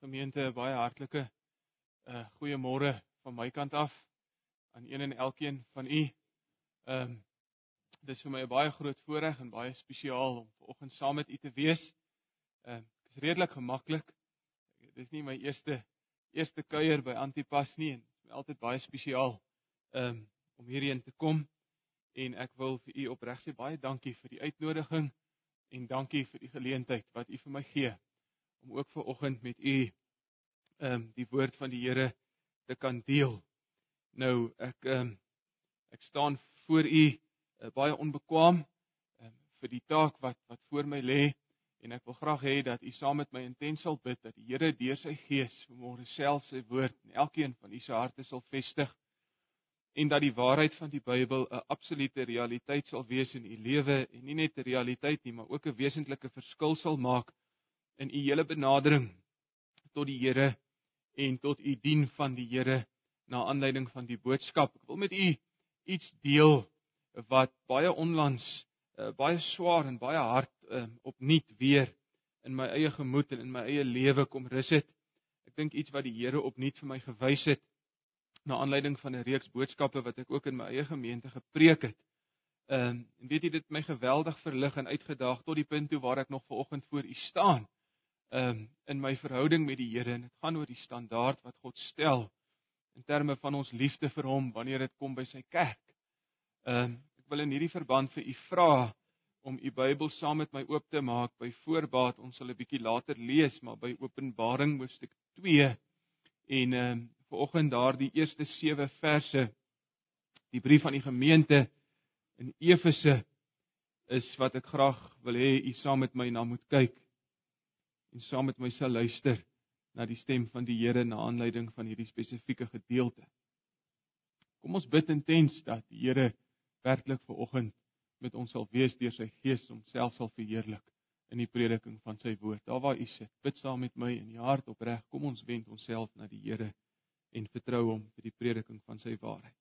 Gemeente, baie hartlike uh goeiemôre van my kant af aan een en elkeen van u. Ehm um, dis vir my 'n baie groot voorreg en baie spesiaal om vanoggend saam met u te wees. Ehm uh, dit is redelik gemaklik. Dis nie my eerste eerste kuier by Antipas nie en dit is altyd baie spesiaal ehm um, om hierheen te kom en ek wil vir u opreg sê baie dankie vir die uitnodiging en dankie vir die geleentheid wat u vir my gee om ook ver oggend met u ehm um, die woord van die Here te kan deel. Nou ek ehm um, ek staan voor u uh, baie onbekwaam um, vir die taak wat wat voor my lê en ek wil graag hê dat u saam met my intens sal bid dat die Here deur sy gees vanmôre self sy woord in elkeen van u se harte sal vestig en dat die waarheid van die Bybel 'n absolute realiteit sal wees in u lewe en nie net 'n realiteit nie, maar ook 'n wesentlike verskil sal maak in u hele benadering tot die Here en tot u dien van die Here na aanleiding van die boodskap. Ek wil met u iets deel wat baie onlangs uh, baie swaar en baie hard uh, opnuut weer in my eie gemoed en in my eie lewe kom rus het. Ek dink iets wat die Here opnuut vir my gewys het na aanleiding van 'n reeks boodskappe wat ek ook in my eie gemeente gepreek het. Ehm en weet jy dit my geweldig verlig en uitgedaag tot die punt toe waar ek nog ver oggend voor u staan um, in my verhouding met die Here en dit gaan oor die standaard wat God stel in terme van ons liefde vir hom wanneer dit kom by sy kerk. Um, ek wil in hierdie verband vir u vra om u Bybel saam met my oop te maak by voorbaat. Ons sal 'n bietjie later lees, maar by Openbaring hoofstuk 2 en um, vanoggend daardie eerste 7 verse die brief aan die gemeente in Efese is wat ek graag wil hê u saam met my na moet kyk en saam met my sal luister na die stem van die Here na aanleiding van hierdie spesifieke gedeelte. Kom ons bid intens dat die Here werklik ver oggend met ons sal wees deur sy gees homself sal verheerlik in die prediking van sy woord. Daar waar u sit, bid saam met my in die hart opreg. Kom ons wend onsself na die Here en vertrou hom vir die prediking van sy waarheid.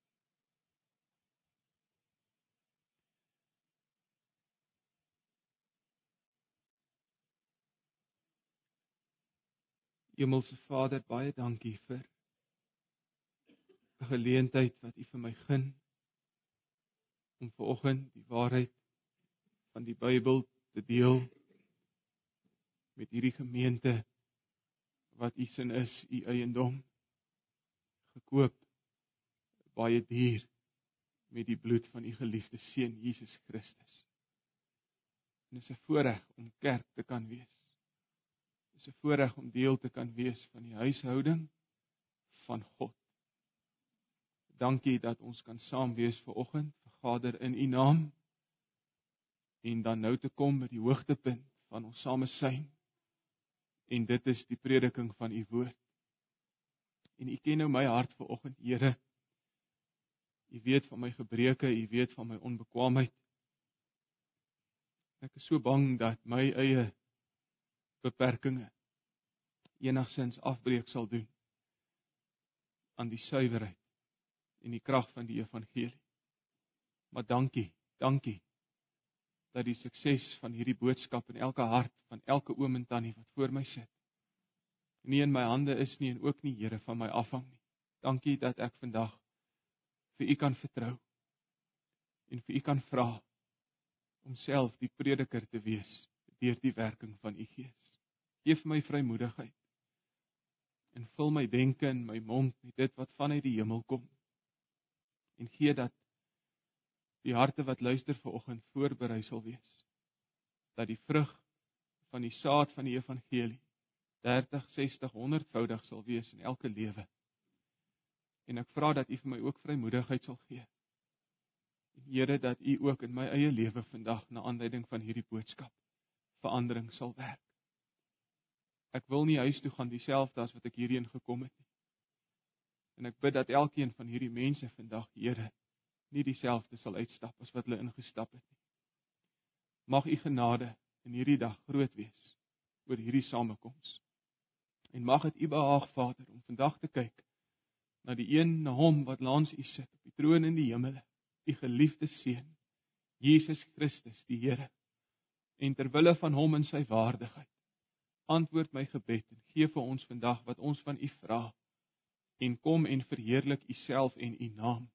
Hemelse Vader, baie dankie vir 'n geleentheid wat U vir my gun om vanoggend die waarheid van die Bybel te deel met hierdie gemeente wat U sin is, U eiendom gekoop baie duur met die bloed van U geliefde seun Jesus Christus. En dit is 'n voorreg om kerk te kan wees is 'n voorreg om deel te kan wees van die huishouding van God. Dankie dat ons kan saam wees ver oggend, vergader in U naam en dan nou te kom by die hoogtepunt van ons samesyn. En dit is die prediking van U woord. En U ken nou my hart ver oggend, Here. U weet van my gebreke, U weet van my onbekwaamheid. Ek is so bang dat my eie beperkings enigsins afbreek sal doen aan die suiwerheid en die krag van die evangelie. Maar dankie, dankie dat die sukses van hierdie boodskap in elke hart van elke oom en tannie wat voor my sit nie in my hande is nie en ook nie Here van my afhang nie. Dankie dat ek vandag vir u kan vertrou en vir u kan vra om self die prediker te wees deur die werking van u Gees. Geef my vrymoedigheid. En vul my denke en my mond met dit wat vanuit die hemel kom. En gee dat die harte wat luister vanoggend voorberei sal wees. Dat die vrug van die saad van die evangelie 30, 60, 100voudig sal wees in elke lewe. En ek vra dat U vir my ook vrymoedigheid sal gee. Here dat U ook in my eie lewe vandag na aanleiding van hierdie boodskap verandering sal werk. Ek wil nie huis toe gaan dieselfde as wat ek hierheen gekom het nie. En ek bid dat elkeen van hierdie mense vandag, Here, nie dieselfde sal uitstap as wat hulle ingestap het nie. Mag u genade in hierdie dag groot wees oor hierdie samekoms. En mag dit u behaag, Vader, om vandag te kyk na die een na hom wat langs u sit op die troon in die hemele, u geliefde seun, Jesus Christus, die Here. En ter wille van hom en sy waardigheid antwoord my gebed en gee vir ons vandag wat ons van U vra en kom en verheerlik U self en U naam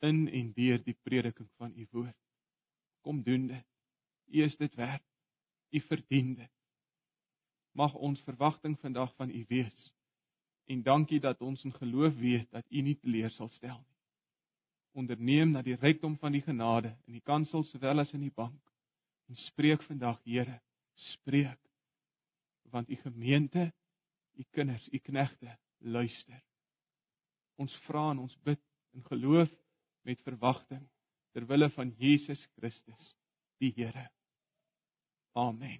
in en deur die prediking van U woord. Kom doen dit. U is dit werd. U verdien dit. Mag ons verwagting vandag van U wees. En dankie dat ons in geloof weet dat U nie teleur sal stel nie. Onderneem na die rykdom van die genade in die kansel sowel as in die bank. En spreek vandag, Here, spreek. Want U gemeente, U kinders, U knegte luister. Ons vra en ons bid in geloof met verwagting ter wille van Jesus Christus, die Here. Amen.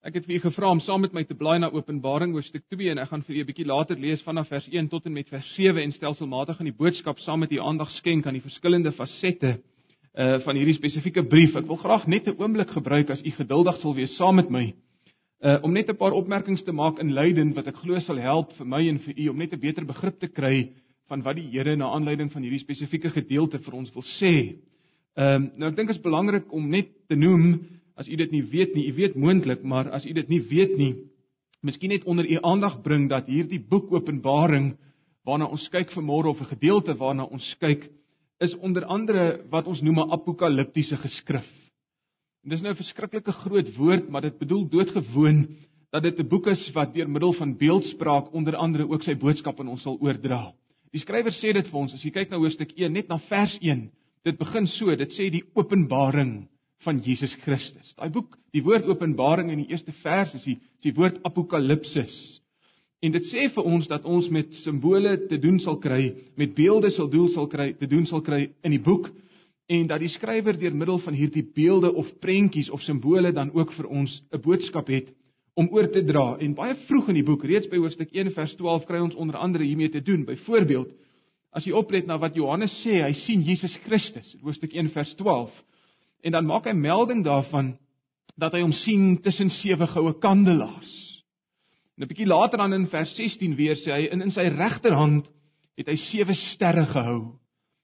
Ek het vir u gevra om saam met my te blaai na Openbaring hoofstuk 2 en ek gaan vir u 'n bietjie later lees vanaf vers 1 tot en met vers 7 en stelselmatig aan die boodskap saam met u aandag skenk aan die verskillende fasette uh van hierdie spesifieke brief. Ek wil graag net 'n oomblik gebruik as u geduldig sal wees saam met my uh om net 'n paar opmerkings te maak in leiding wat ek glo sal help vir my en vir u om net 'n beter begrip te kry van wat die Here na aanleiding van hierdie spesifieke gedeelte vir ons wil sê. Ehm um, nou ek dink dit is belangrik om net te noem as u dit nie weet nie, u weet moontlik, maar as u dit nie weet nie, miskien net onder u aandag bring dat hierdie boek Openbaring waarna ons kyk vanmôre of 'n gedeelte waarna ons kyk, is onder andere wat ons noem 'n apokaliptiese geskrif. En dis nou 'n verskriklike groot woord, maar dit bedoel doodgewoon dat dit 'n boek is wat deur middel van beeldspraak onder andere ook sy boodskap aan ons sal oordra. Die skrywer sê dit vir ons, as jy kyk na hoofstuk 1 net na vers 1, dit begin so, dit sê die openbaring van Jesus Christus. Daai boek, die woord Openbaring in die eerste vers is die is die woord apokalipsis. En dit sê vir ons dat ons met simbole te doen sal kry, met beelde sal doel sal kry, te doen sal kry in die boek en dat die skrywer deur middel van hierdie beelde of prentjies of simbole dan ook vir ons 'n boodskap het om oor te dra. En baie vroeg in die boek, reeds by hoofstuk 1 vers 12 kry ons onder andere hiermee te doen. Byvoorbeeld, as jy oplet na wat Johannes sê, hy sien Jesus Christus, hoofstuk 1 vers 12. En dan maak hy melding daarvan dat hy hom sien tussen sewe goue kandelaars. En 'n bietjie later dan in vers 16 weer sê hy in in sy regterhand het hy sewe sterre gehou.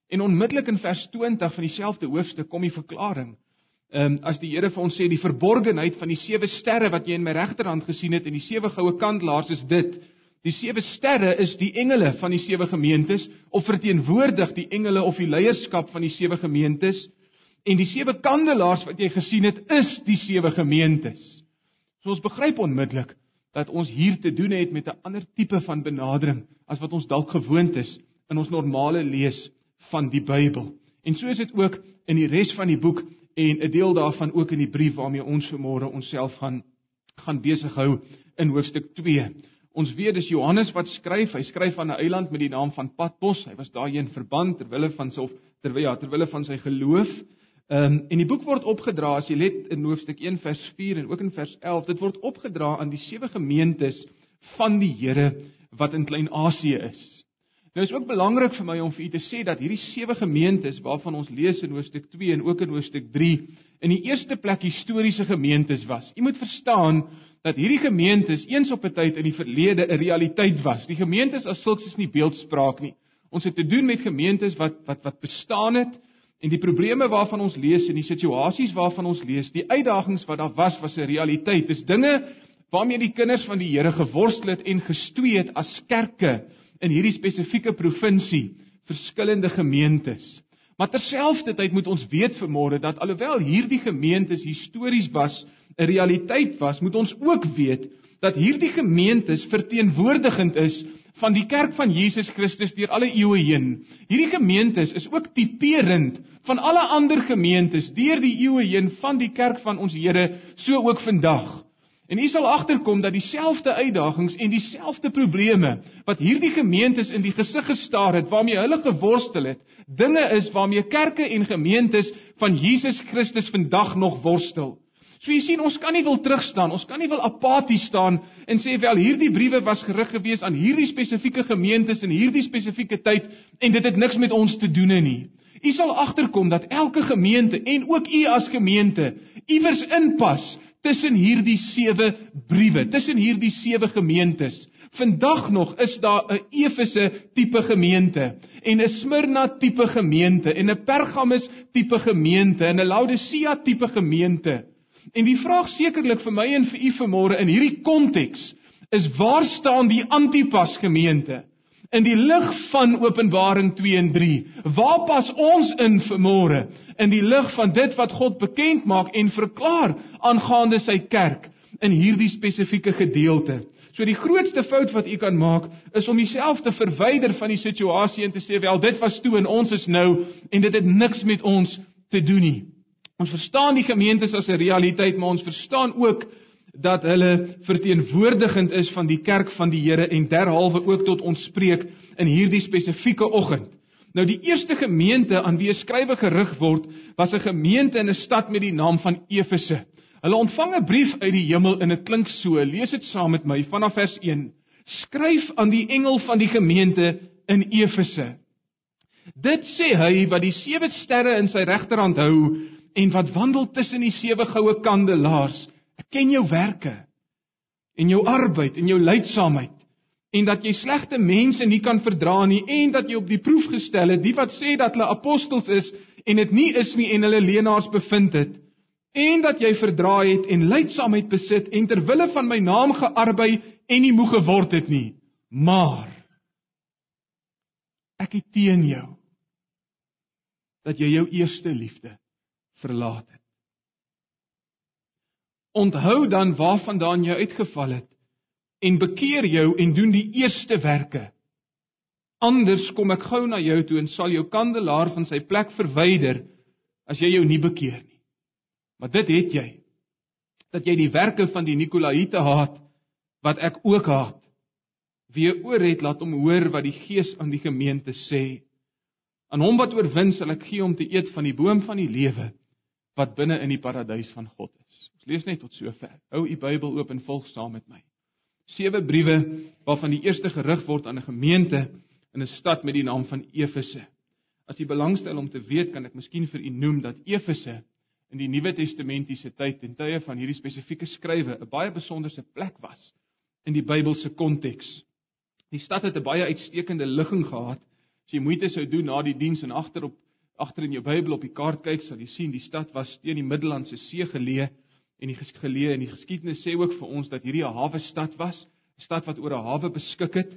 En onmiddellik in vers 20 van dieselfde hoofstuk kom die verklaring. Ehm um, as die Here vir ons sê die verborgenheid van die sewe sterre wat jy in my regterhand gesien het en die sewe goue kandelaars is dit. Die sewe sterre is die engele van die sewe gemeentes of verteenwoordig die engele of die leierskap van die sewe gemeentes. En die sewe kandelaars wat jy gesien het, is die sewe gemeentes. So ons begryp onmiddellik dat ons hier te doen het met 'n ander tipe van benadering as wat ons dalk gewoond is in ons normale lees van die Bybel. En so is dit ook in die res van die boek en 'n deel daarvan ook in die brief waarmee ons vanmôre onsself gaan gaan besig hou in hoofstuk 2. Ons weet dis Johannes wat skryf. Hy skryf aan 'n eiland met die naam van Patmos. Hy was daarheen verband ter wille van sy terwyl ja, ter wille van sy geloof. Ehm um, en die boek word opgedra as jy let in hoofstuk 1 vers 4 en ook in vers 11. Dit word opgedra aan die sewe gemeentes van die Here wat in Klein-Asië is. Nou is ook belangrik vir my om vir u te sê dat hierdie sewe gemeentes waarvan ons lees in hoofstuk 2 en ook in hoofstuk 3 in die eerste plek historiese gemeentes was. U moet verstaan dat hierdie gemeentes eens op 'n tyd in die verlede 'n realiteit was. Die gemeentes as sulks is nie beeldspraak nie. Ons het te doen met gemeentes wat wat wat bestaan het En die probleme waarvan ons lees en die situasies waarvan ons lees, die uitdagings wat daar was, was 'n realiteit. Dis dinge waarmee die kinders van die Here geworstel het en gestwee het as kerke in hierdie spesifieke provinsie, verskillende gemeentes. Maar terselfdertyd moet ons weet vanmôre dat alhoewel hierdie gemeentes histories was, 'n realiteit was, moet ons ook weet dat hierdie gemeentes verteenwoordigend is van die kerk van Jesus Christus deur alle eeue heen. Hierdie gemeentes is ook tipeerend van alle ander gemeentes deur die eeue heen van die kerk van ons Here, so ook vandag. En u sal agterkom dat dieselfde uitdagings en dieselfde probleme wat hierdie gemeentes in die gesig gestaar het, waarmee hulle geworstel het, dinge is waarmee kerke en gemeentes van Jesus Christus vandag nog worstel. So jy sien, ons kan nie wil terugstaan, ons kan nie wil apaties staan en sê wel hierdie briewe was gerig gewees aan hierdie spesifieke gemeentes in hierdie spesifieke tyd en dit het niks met ons te doen nie. U sal agterkom dat elke gemeente en ook u as gemeente iewers inpas tussen hierdie sewe briewe, tussen hierdie sewe gemeentes. Vandag nog is daar 'n Efese tipe gemeente en 'n Smyrna tipe gemeente en 'n Pergamus tipe gemeente en 'n Laodicea tipe gemeente. En die vraag sekerlik vir my en vir u vanmôre in hierdie konteks is waar staan die Antipas gemeente? In die lig van Openbaring 2 en 3, waar pas ons in vanmôre in die lig van dit wat God bekend maak en verklaar aangaande sy kerk in hierdie spesifieke gedeelte? So die grootste fout wat u kan maak is om jouself te verwyder van die situasie en te sê wel dit was toe en ons is nou en dit het niks met ons te doen nie. Ons verstaan die gemeentes as 'n realiteit, maar ons verstaan ook dat hulle verteenwoordigend is van die kerk van die Here en derhalwe ook tot ons spreek in hierdie spesifieke oggend. Nou die eerste gemeente aan wie skrywe gerig word, was 'n gemeente in 'n stad met die naam van Efese. Hulle ontvang 'n brief uit die hemel en dit klink so. Lees dit saam met my vanaf vers 1. Skryf aan die engel van die gemeente in Efese. Dit sê hy wat die sewe sterre in sy regterhand hou en wat wandel tussen die sewe goue kandelaars. Ek ken jou werke en jou arbeid en jou lydsaamheid en dat jy slegte mense nie kan verdra nie en dat jy op die proef gestel het die wat sê dat hulle apostels is en dit nie is nie en hulle leenaars bevind het en dat jy verdra het en lydsaamheid besit en ter wille van my naam gearbei en nie moeg geword het nie maar ek het teen jou dat jy jou eerste liefde verlaat het Onthou dan waarvandaan jy uitgeval het en bekeer jou en doen die eerste werke. Anders kom ek gou na jou toe en sal jou kandelaar van sy plek verwyder as jy jou nie bekeer nie. Maar dit het jy dat jy die werke van die Nikolaïte haat wat ek ook haat. Wie oor het laat hom hoor wat die Gees aan die gemeente sê. Aan hom wat oorwin sal ek gee om te eet van die boom van die lewe wat binne in die paradys van God is. Lees net tot sover. Hou u Bybel oop en volg saam met my. Sewe briewe waarvan die eerste gerig word aan 'n gemeente in 'n stad met die naam van Efese. As u belangstel om te weet, kan ek miskien vir u noem dat Efese in die Nuwe Testamentiese tyd en tye van hierdie spesifieke skrywe 'n baie besonderse plek was in die Bybelse konteks. Die stad het 'n baie uitstekende ligging gehad. As jy moeite sou doen na die diens en agterop agter in jou Bybel op die kaart kyk, sal jy sien die stad was teen die Middellandse See geleë en die geleë en die geskiedenis sê ook vir ons dat hierdie 'n hawe stad was, 'n stad wat oor 'n hawe beskik het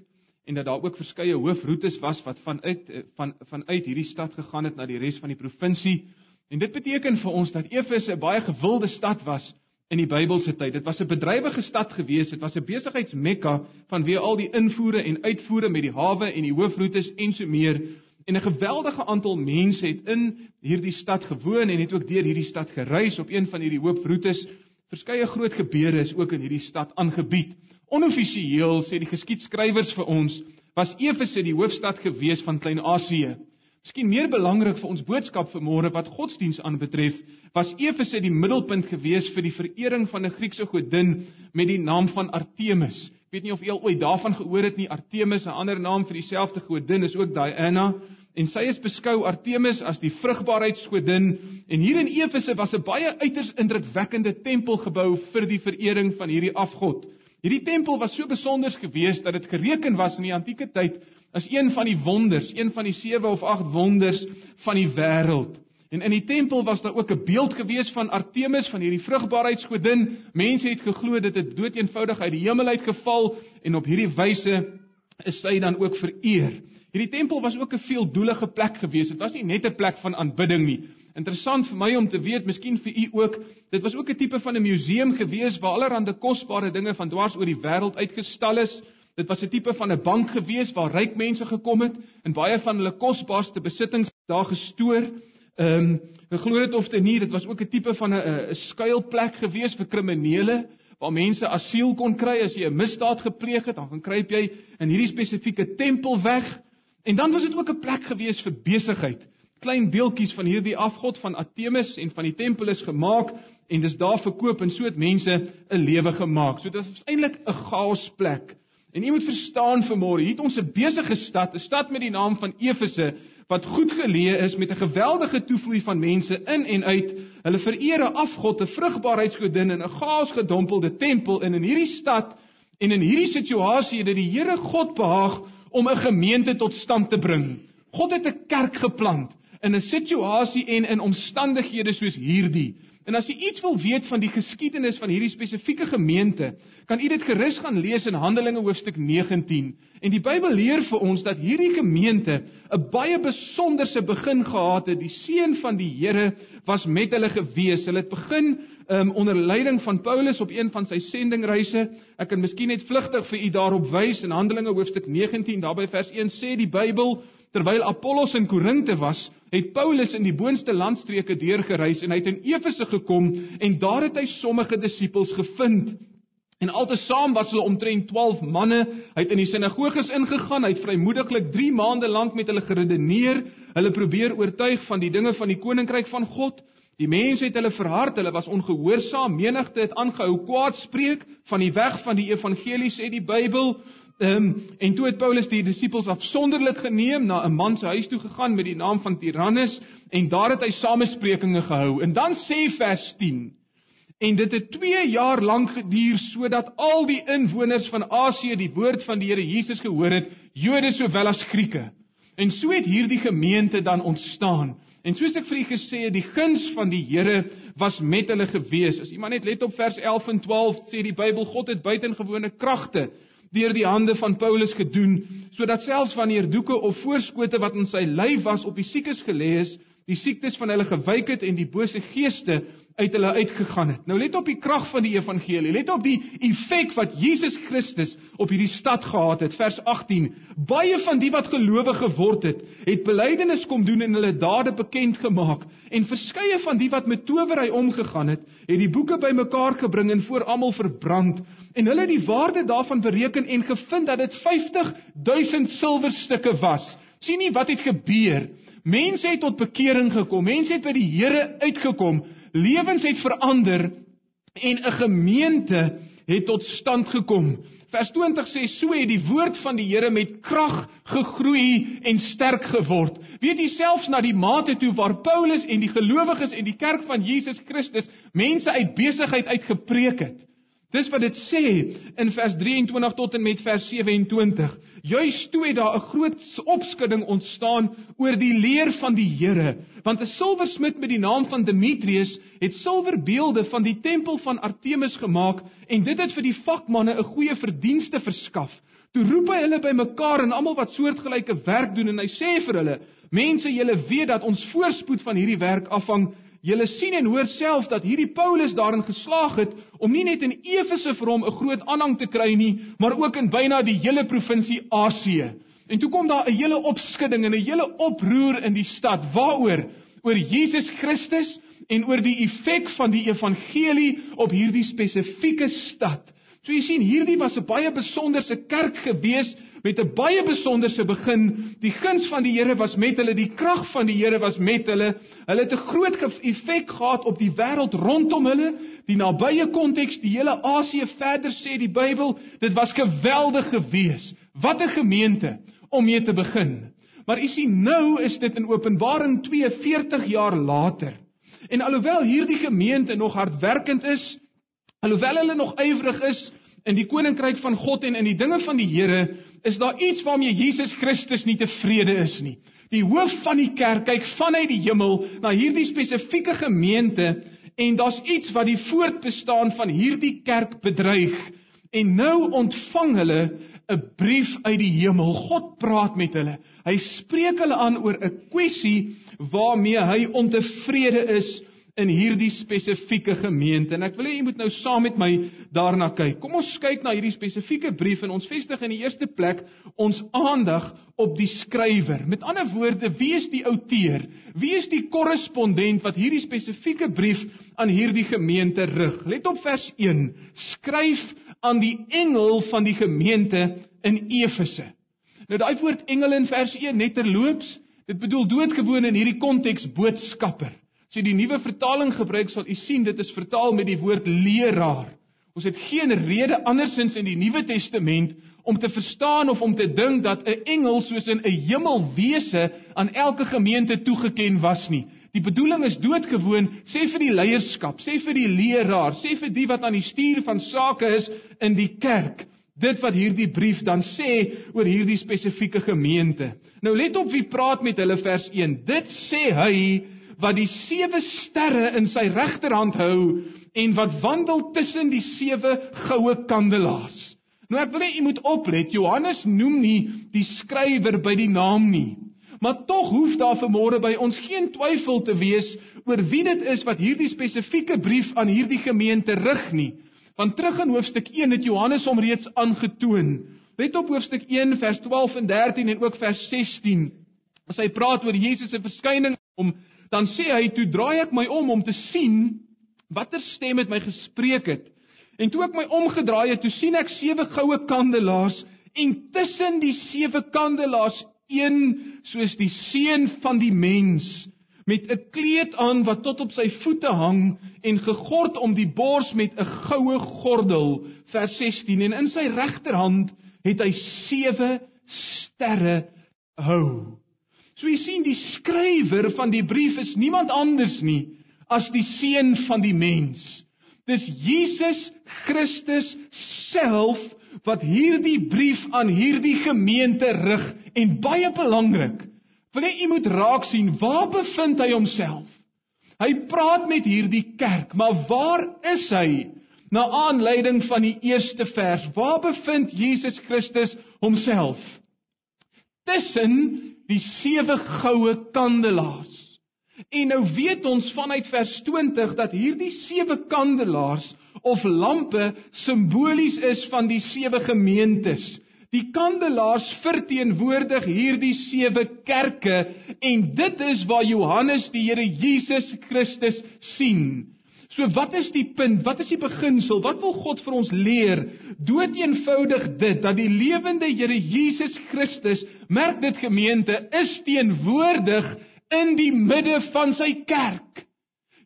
en dat daar ook verskeie hoofroetes was wat vanuit eh, van vanuit hierdie stad gegaan het na die res van die provinsie. En dit beteken vir ons dat Efese 'n baie gewilde stad was in die Bybelse tyd. Dit was 'n bedrywige stad gewees, dit was 'n besigheidsmekka vanweë al die invoere en uitvoere met die hawe en die hoofroetes en so meer en 'n geweldige aantal mense het in hierdie stad gewoon en het ook deur hierdie stad gereis op een van hierdie hoofroetes. Verskeie groot gebeure is ook in hierdie stad aangebied. Onoffisieel sê die geskiedskrywers vir ons was Efese die hoofstad gewees van Klein-Asië. Miskien meer belangrik vir ons boodskap vanmôre wat godsdiens aanbetref, was Efese die middelpunt gewees vir die verering van 'n Griekse godin met die naam van Artemis. Ek weet nie of jy al ooit daarvan gehoor het nie. Artemis, 'n ander naam vir dieselfde godin, is ook Diana en sy is beskou Artemis as die vrugbaarheidsgodin en hier in Efese was 'n baie uiters indrukwekkende tempel gebou vir die verering van hierdie afgod. Hierdie tempel was so besonder geweest dat dit gereken was in die antieke tyd as een van die wonders, een van die 7 of 8 wonders van die wêreld. En in die tempel was daar ook 'n beeld gewees van Artemis van hierdie vrugbaarheidsgodin. Mense het geglo dit het dood eenvoudig uit die hemel uit geval en op hierdie wyse is sy dan ook vereer. Hierdie tempel was ook 'n veeldoelige plek gewees. Dit was nie net 'n plek van aanbidding nie. Interessant vir my om te weet, miskien vir u ook, dit was ook 'n tipe van 'n museum gewees waar allerlei kosbare dinge van dwars oor die wêreld uitgestal is. Dit was 'n tipe van 'n bank gewees waar ryk mense gekom het en baie van hulle kosbaarste besittings daar gestoor. Ehm, um, glo dit of nie, dit was ook 'n tipe van 'n 'n skuilplek gewees vir kriminele waar mense asiel kon kry as jy 'n misdaad gepleeg het, dan gaan kruip jy in hierdie spesifieke tempel weg. En dan was dit ook 'n plek gewees vir besigheid. Klein beeldjies van hierdie afgod van Artemis en van die tempel is gemaak en dis daar verkoop en so het mense 'n lewe gemaak. So dit was eintlik 'n chaosplek. En jy moet verstaan vanmôre, hier het ons 'n besige stad, 'n stad met die naam van Efese wat goed geleë is met 'n geweldige toevloei van mense in en uit. Hulle vereer 'n afgod, 'n vrugbaarheidsgodin in 'n chaosgedompelde tempel en in hierdie stad en in hierdie situasie het dit die Here God behaag om 'n gemeente tot stand te bring. God het 'n kerk geplant in 'n situasie en in omstandighede soos hierdie. En as jy iets wil weet van die geskiedenis van hierdie spesifieke gemeente, kan u dit gerus gaan lees in Handelinge hoofstuk 19. En die Bybel leer vir ons dat hierdie gemeente 'n baie besonderse begin gehad het. Die seun van die Here was met hulle gewees. Hulle het begin um, onder leiding van Paulus op een van sy sendingreise. Ek kan miskien net vlugtig vir u daarop wys in Handelinge hoofstuk 19, daarby vers 1 sê die Bybel Terwyl Apollos in Korinte was, het Paulus in die boonste landstreke deurgereis en hy het in Efese gekom en daar het hy sommige disippels gevind. En altesaam was hulle omtrent 12 manne. Hy het in die sinagoges ingegaan, hy het vrymoediglik 3 maande lank met hulle geredeneer, hulle probeer oortuig van die dinge van die koninkryk van God. Die mense het hulle verhard, hulle was ongehoorsaam, menigte het aangehou kwaad spreek van die weg van die evangelie sê die Bybel. Ehm um, en toe het Paulus die disippels afsonderlik geneem na 'n man se huis toe gegaan met die naam van Tyrannus en daar het hy samesprekinge gehou. En dan sê vers 10 En dit het 2 jaar lank geduur sodat al die inwoners van Asië die woord van die Here Jesus gehoor het, Jode sowel as Grieke. En so het hierdie gemeente dan ontstaan. En soos ek vir u gesê het, die guns van die Here was met hulle gewees. As iemand net let op vers 11 en 12 sê die Bybel God het buitengewone kragte deur die hande van Paulus gedoen, sodat selfs wanneer doeke of voorskote wat in sy lyf was op die siekes gelê is, die siektes van hulle gewyk het en die bose geeste uit hulle uitgegaan het. Nou let op die krag van die evangelie. Let op die effek wat Jesus Christus op hierdie stad gehad het. Vers 18. Baie van die wat gelowig geword het, het belydenis kom doen en hulle dade bekend gemaak. En verskeie van die wat met towery omgegaan het, het die boeke bymekaar gebring en voor almal verbrand. En hulle het die waarde daarvan bereken en gevind dat dit 50000 silwerstukke was. Sien nie wat het gebeur. Mense het tot bekering gekom. Mense het by die Here uitgekom lewens het verander en 'n gemeente het tot stand gekom. Vers 20 sê so het die woord van die Here met krag gegroei en sterk geword. Weet jy selfs na die mate toe waar Paulus en die gelowiges en die kerk van Jesus Christus mense uit besigheid uitgepreek het. Dis wat dit sê in vers 23 tot en met vers 27. Juis toe het daar 'n groot opskudding ontstaan oor die leer van die Here, want 'n silversmid met die naam van Demetrius het silverbeelde van die tempel van Artemis gemaak en dit het vir die vakmanne 'n goeie verdienste verskaf. Toe roep hy hulle bymekaar en almal wat soortgelyke werk doen en hy sê vir hulle: "Mense, julle weet dat ons voorspoed van hierdie werk afhang." Julle sien en hoor self dat hierdie Paulus daarin geslaag het om nie net in Efese vir hom 'n groot aanhang te kry nie, maar ook in byna die hele provinsie Asië. En toe kom daar 'n hele opskudding en 'n hele oproer in die stad. Waaroor? Oor Jesus Christus en oor die effek van die evangelie op hierdie spesifieke stad. So jy sien, hierdie was 'n baie besonderse kerk gewees met 'n baie besonderse begin. Die guns van die Here was met hulle, die krag van die Here was met hulle. Hulle het 'n groot effek gehad op die wêreld rondom hulle, die nabye konteks, die hele Asië verder sê die Bybel, dit was geweldig gewees. Wat 'n gemeente om mee te begin. Maar u sien nou is dit in Openbaring 42 jaar later. En alhoewel hierdie gemeente nog hardwerkend is, alhoewel hulle nog ywerig is in die koninkryk van God en in die dinge van die Here, is daar iets waarmee Jesus Christus nie tevrede is nie. Die hoof van die kerk kyk vanuit die hemel na hierdie spesifieke gemeente en daar's iets wat die voortbestaan van hierdie kerk bedreig. En nou ontvang hulle 'n brief uit die hemel. God praat met hulle. Hy spreek hulle aan oor 'n kwessie waarmee hy ontevrede is in hierdie spesifieke gemeente en ek wil hê jy moet nou saam met my daarna kyk. Kom ons kyk na hierdie spesifieke brief en ons vestig in die eerste plek ons aandag op die skrywer. Met ander woorde, wie is die outeur? Wie is die korrespondent wat hierdie spesifieke brief aan hierdie gemeente rig? Let op vers 1. Skryf aan die engel van die gemeente in Efese. Nou daai woord engel in vers 1 net terloops, dit bedoel doodgewoon in hierdie konteks boodskapper. As jy die nuwe vertaling gebruik, sal u sien dit is vertaal met die woord leraar. Ons het geen rede andersins in die Nuwe Testament om te verstaan of om te dink dat 'n engel soos in 'n hemelwese aan elke gemeente toegeken was nie. Die bedoeling is doodgewoon, sê vir die leierskap, sê vir die leraar, sê vir die wat aan die stuur van sake is in die kerk. Dit wat hierdie brief dan sê oor hierdie spesifieke gemeente. Nou let op wie praat met hulle vers 1. Dit sê hy wat die sewe sterre in sy regterhand hou en wat wandel tussen die sewe goue kandelaars. Nou ek wil hê u moet oplet. Johannes noem nie die skrywer by die naam nie. Maar tog hoef daar vanmôre by ons geen twyfel te wees oor wie dit is wat hierdie spesifieke brief aan hierdie gemeente rig nie. Want terug in hoofstuk 1 het Johannes hom reeds aangetoon. Let op hoofstuk 1 vers 12 en 13 en ook vers 16. As hy praat oor Jesus se verskyning om dan sê hy toe draai ek my om om te sien watter stem met my gespreek het. En toe ek my omgedraai het, toe sien ek sewe goue kandelaars en tussen die sewe kandelaars een soos die seun van die mens met 'n kleed aan wat tot op sy voete hang en gegord om die bors met 'n goue gordel vers 16 en in sy regterhand het hy sewe sterre hou. So jy sien die skrywer van die brief is niemand anders nie as die seun van die mens. Dis Jesus Christus self wat hierdie brief aan hierdie gemeente rig en baie belangrik. Wil jy moet raak sien waar bevind hy homself? Hy praat met hierdie kerk, maar waar is hy? Na aanleiding van die eerste vers, waar bevind Jesus Christus homself? Tussen die sewe goue kandelaars. En nou weet ons vanuit vers 20 dat hierdie sewe kandelaars of lampe simbolies is van die sewe gemeentes. Die kandelaars verteenwoordig hierdie sewe kerke en dit is waar Johannes die Here Jesus Christus sien. So wat is die punt? Wat is die beginsel? Wat wil God vir ons leer? Dood eenvoudig dit dat die lewende Here Jesus Christus, merk dit gemeente, is teenwoordig in die midde van sy kerk.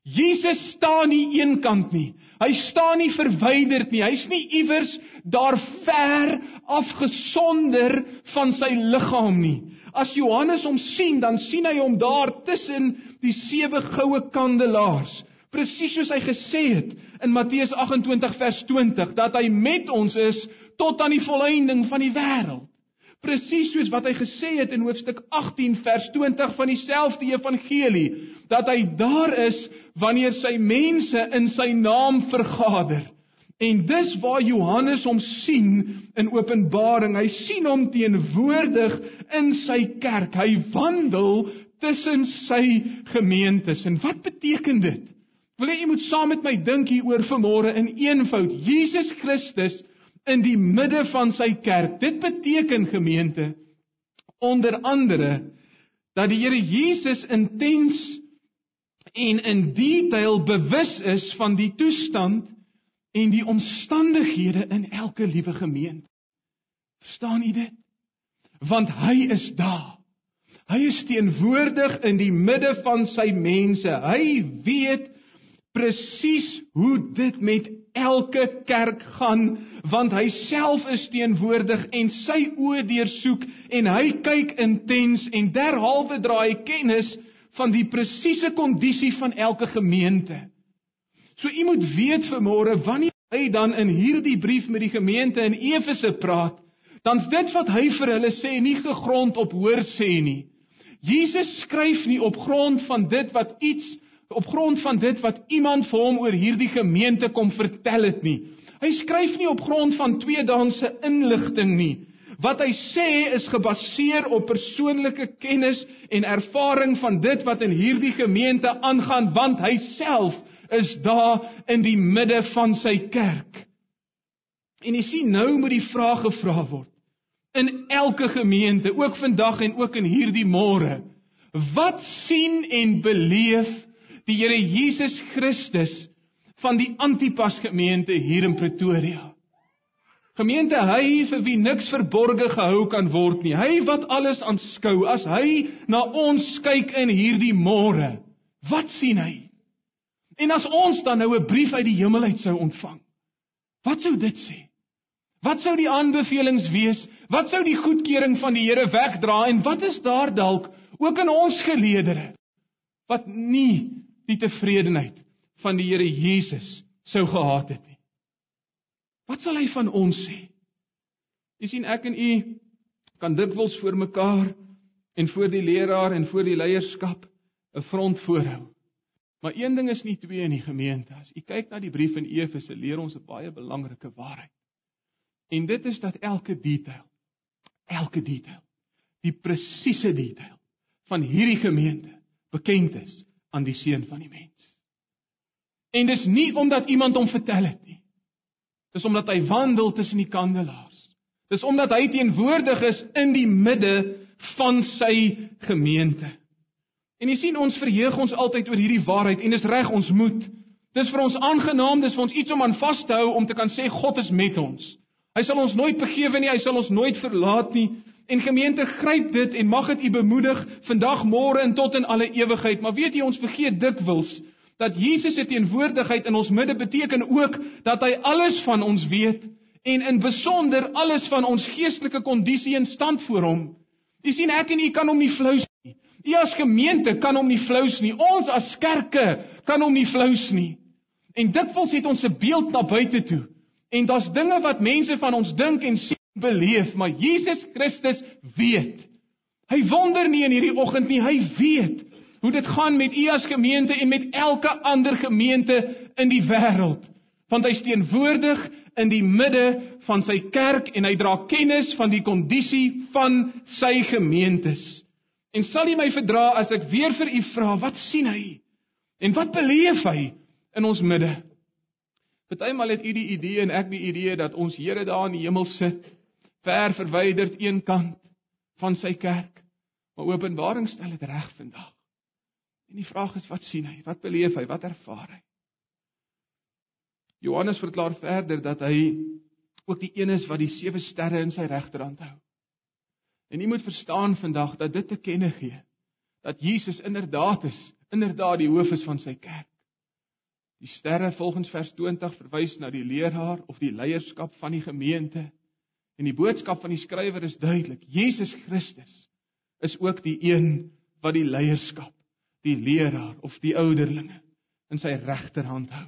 Jesus staan nie eenkant nie. Hy staan nie verwyderd nie. Hy's nie iewers daar ver afgesonder van sy liggaam nie. As Johannes hom sien, dan sien hy hom daar tussen die sewe goue kandelaars. Presies soos hy gesê het in Matteus 28 vers 20 dat hy met ons is tot aan die volëinding van die wêreld presies soos wat hy gesê het in hoofstuk 18 vers 20 van dieselfde evangelie dat hy daar is wanneer sy mense in sy naam vergader. En dis waar Johannes hom sien in Openbaring. Hy sien hom teenwoordig in sy kerk. Hy wandel tussen sy gemeentes. En wat beteken dit? Wil jy moet saam met my dink hieroor vanmôre in eenvoud. Jesus Christus in die midde van sy kerk. Dit beteken gemeente onder andere dat die Here Jesus intens en in detail bewus is van die toestand en die omstandighede in elke liewe gemeente. Verstaan u dit? Want hy is daar. Hy is teenwoordig in die midde van sy mense. Hy weet presies hoe dit met elke kerk gaan want hy self is teenwoordig en sy oë deursoek en hy kyk intens en derhalwe dra hy kennis van die presiese kondisie van elke gemeente. So u moet weet vanmôre wanneer hy dan in hierdie brief met die gemeente in Efese praat, dan's dit wat hy vir hulle sê nie gegrond op hoor sê nie. Jesus skryf nie op grond van dit wat iets op grond van dit wat iemand vir hom oor hierdie gemeente kom vertel het nie. Hy skryf nie op grond van tweedaagse inligting nie. Wat hy sê is gebaseer op persoonlike kennis en ervaring van dit wat in hierdie gemeente aangaan want hy self is daar in die midde van sy kerk. En jy sien nou moet die vraag gevra word in elke gemeente, ook vandag en ook in hierdie môre. Wat sien en beleef die Here Jesus Christus van die Antipas gemeente hier in Pretoria. Gemeente hy vir wie niks verborge gehou kan word nie. Hy wat alles aanskou. As hy na ons kyk in hierdie môre, wat sien hy? En as ons dan nou 'n brief uit die hemel uit sou ontvang, wat sou dit sê? Wat sou die aanbevelings wees? Wat sou die goedkeuring van die Here wegdra en wat is daar dalk ook in ons geleedere wat nie die tevredenheid van die Here Jesus sou gehad het nie. Wat sal hy van ons sê? Jy sien ek en u kan dikwels voor mekaar en voor die leraar en voor die leierskap 'n front voorhou. Maar een ding is nie twee in die gemeente. As u kyk na die brief in Efese, leer ons 'n baie belangrike waarheid. En dit is dat elke detail, elke detail, die presiese detail van hierdie gemeente bekend is aan die seun van die mens. En dis nie omdat iemand hom vertel het nie. Dis omdat hy wandel tussen die kandelaars. Dis omdat hy teenwoordig is in die midde van sy gemeente. En jy sien ons verheug ons altyd oor hierdie waarheid en dis reg ons moet. Dis vir ons aangenaam, dis vir ons iets om aan vas te hou om te kan sê God is met ons. Hy sal ons nooit begewe nie, hy sal ons nooit verlaat nie. En gemeente, gryp dit en mag dit u bemoedig vandag, môre en tot in alle ewigheid. Maar weet jy ons vergeet dikwels dat Jesus se teenwoordigheid in ons midde beteken ook dat hy alles van ons weet en in besonder alles van ons geestelike kondisie en stand voor hom. Jy sien ek en u kan hom nie flous nie. U as gemeente kan hom nie flous nie. Ons as kerke kan hom nie flous nie. En dikwels het ons 'n beeld na buite toe. En daar's dinge wat mense van ons dink en sien beleef, maar Jesus Christus weet. Hy wonder nie in hierdie oggend nie, hy weet hoe dit gaan met u as gemeente en met elke ander gemeente in die wêreld. Want hy teenwoordig in die midde van sy kerk en hy dra kennis van die kondisie van sy gemeentes. En sal u my verdra as ek weer vir u vra, wat sien hy? En wat beleef hy in ons midde? Partymal het u die idee en ek die idee dat ons Here daar in die hemel sit, ver verwyderd eenkant van sy kerk. Maar Openbaring stel dit reg vandag. En die vraag is wat sien hy? Wat beleef hy? Wat ervaar hy? Johannes verklaar verder dat hy ook die een is wat die sewe sterre in sy regterhand hou. En jy moet verstaan vandag dat dit te kenne gee dat Jesus inderdaad is, inderdaad die hoof is van sy kerk. Die sterre volgens vers 20 verwys na die leraar of die leierskap van die gemeente. En die boodskap van die skrywer is duidelik. Jesus Christus is ook die een wat die leierskap die leraar of die ouderlinge in sy regterhand hou.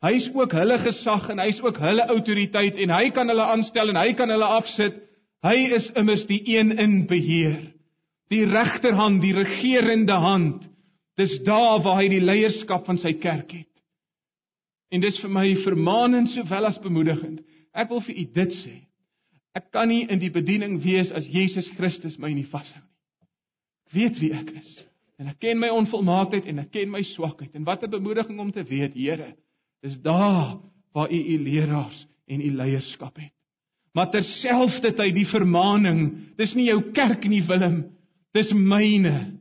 Hy is ook hulle gesag en hy is ook hulle autoriteit en hy kan hulle aanstel en hy kan hulle afsit. Hy is immers die een in beheer. Die regterhand, die regerende hand. Dis daar waar hy die leierskap van sy kerk het. En dis vir my vermaanend sowel as bemoedigend. Ek wil vir u dit sê. Ek kan nie in die bediening wees as Jesus Christus my nie vashou nie. Ek weet wie ek is. En ek ken my onvolmaaktheid en ek ken my swakheid. En wat 'n bemoediging om te weet, Here, dis daar waar U U leraars en U leierskap het. Maar terselfdertyd die vermaaning, dis nie jou kerk nie, Willem, dis myne.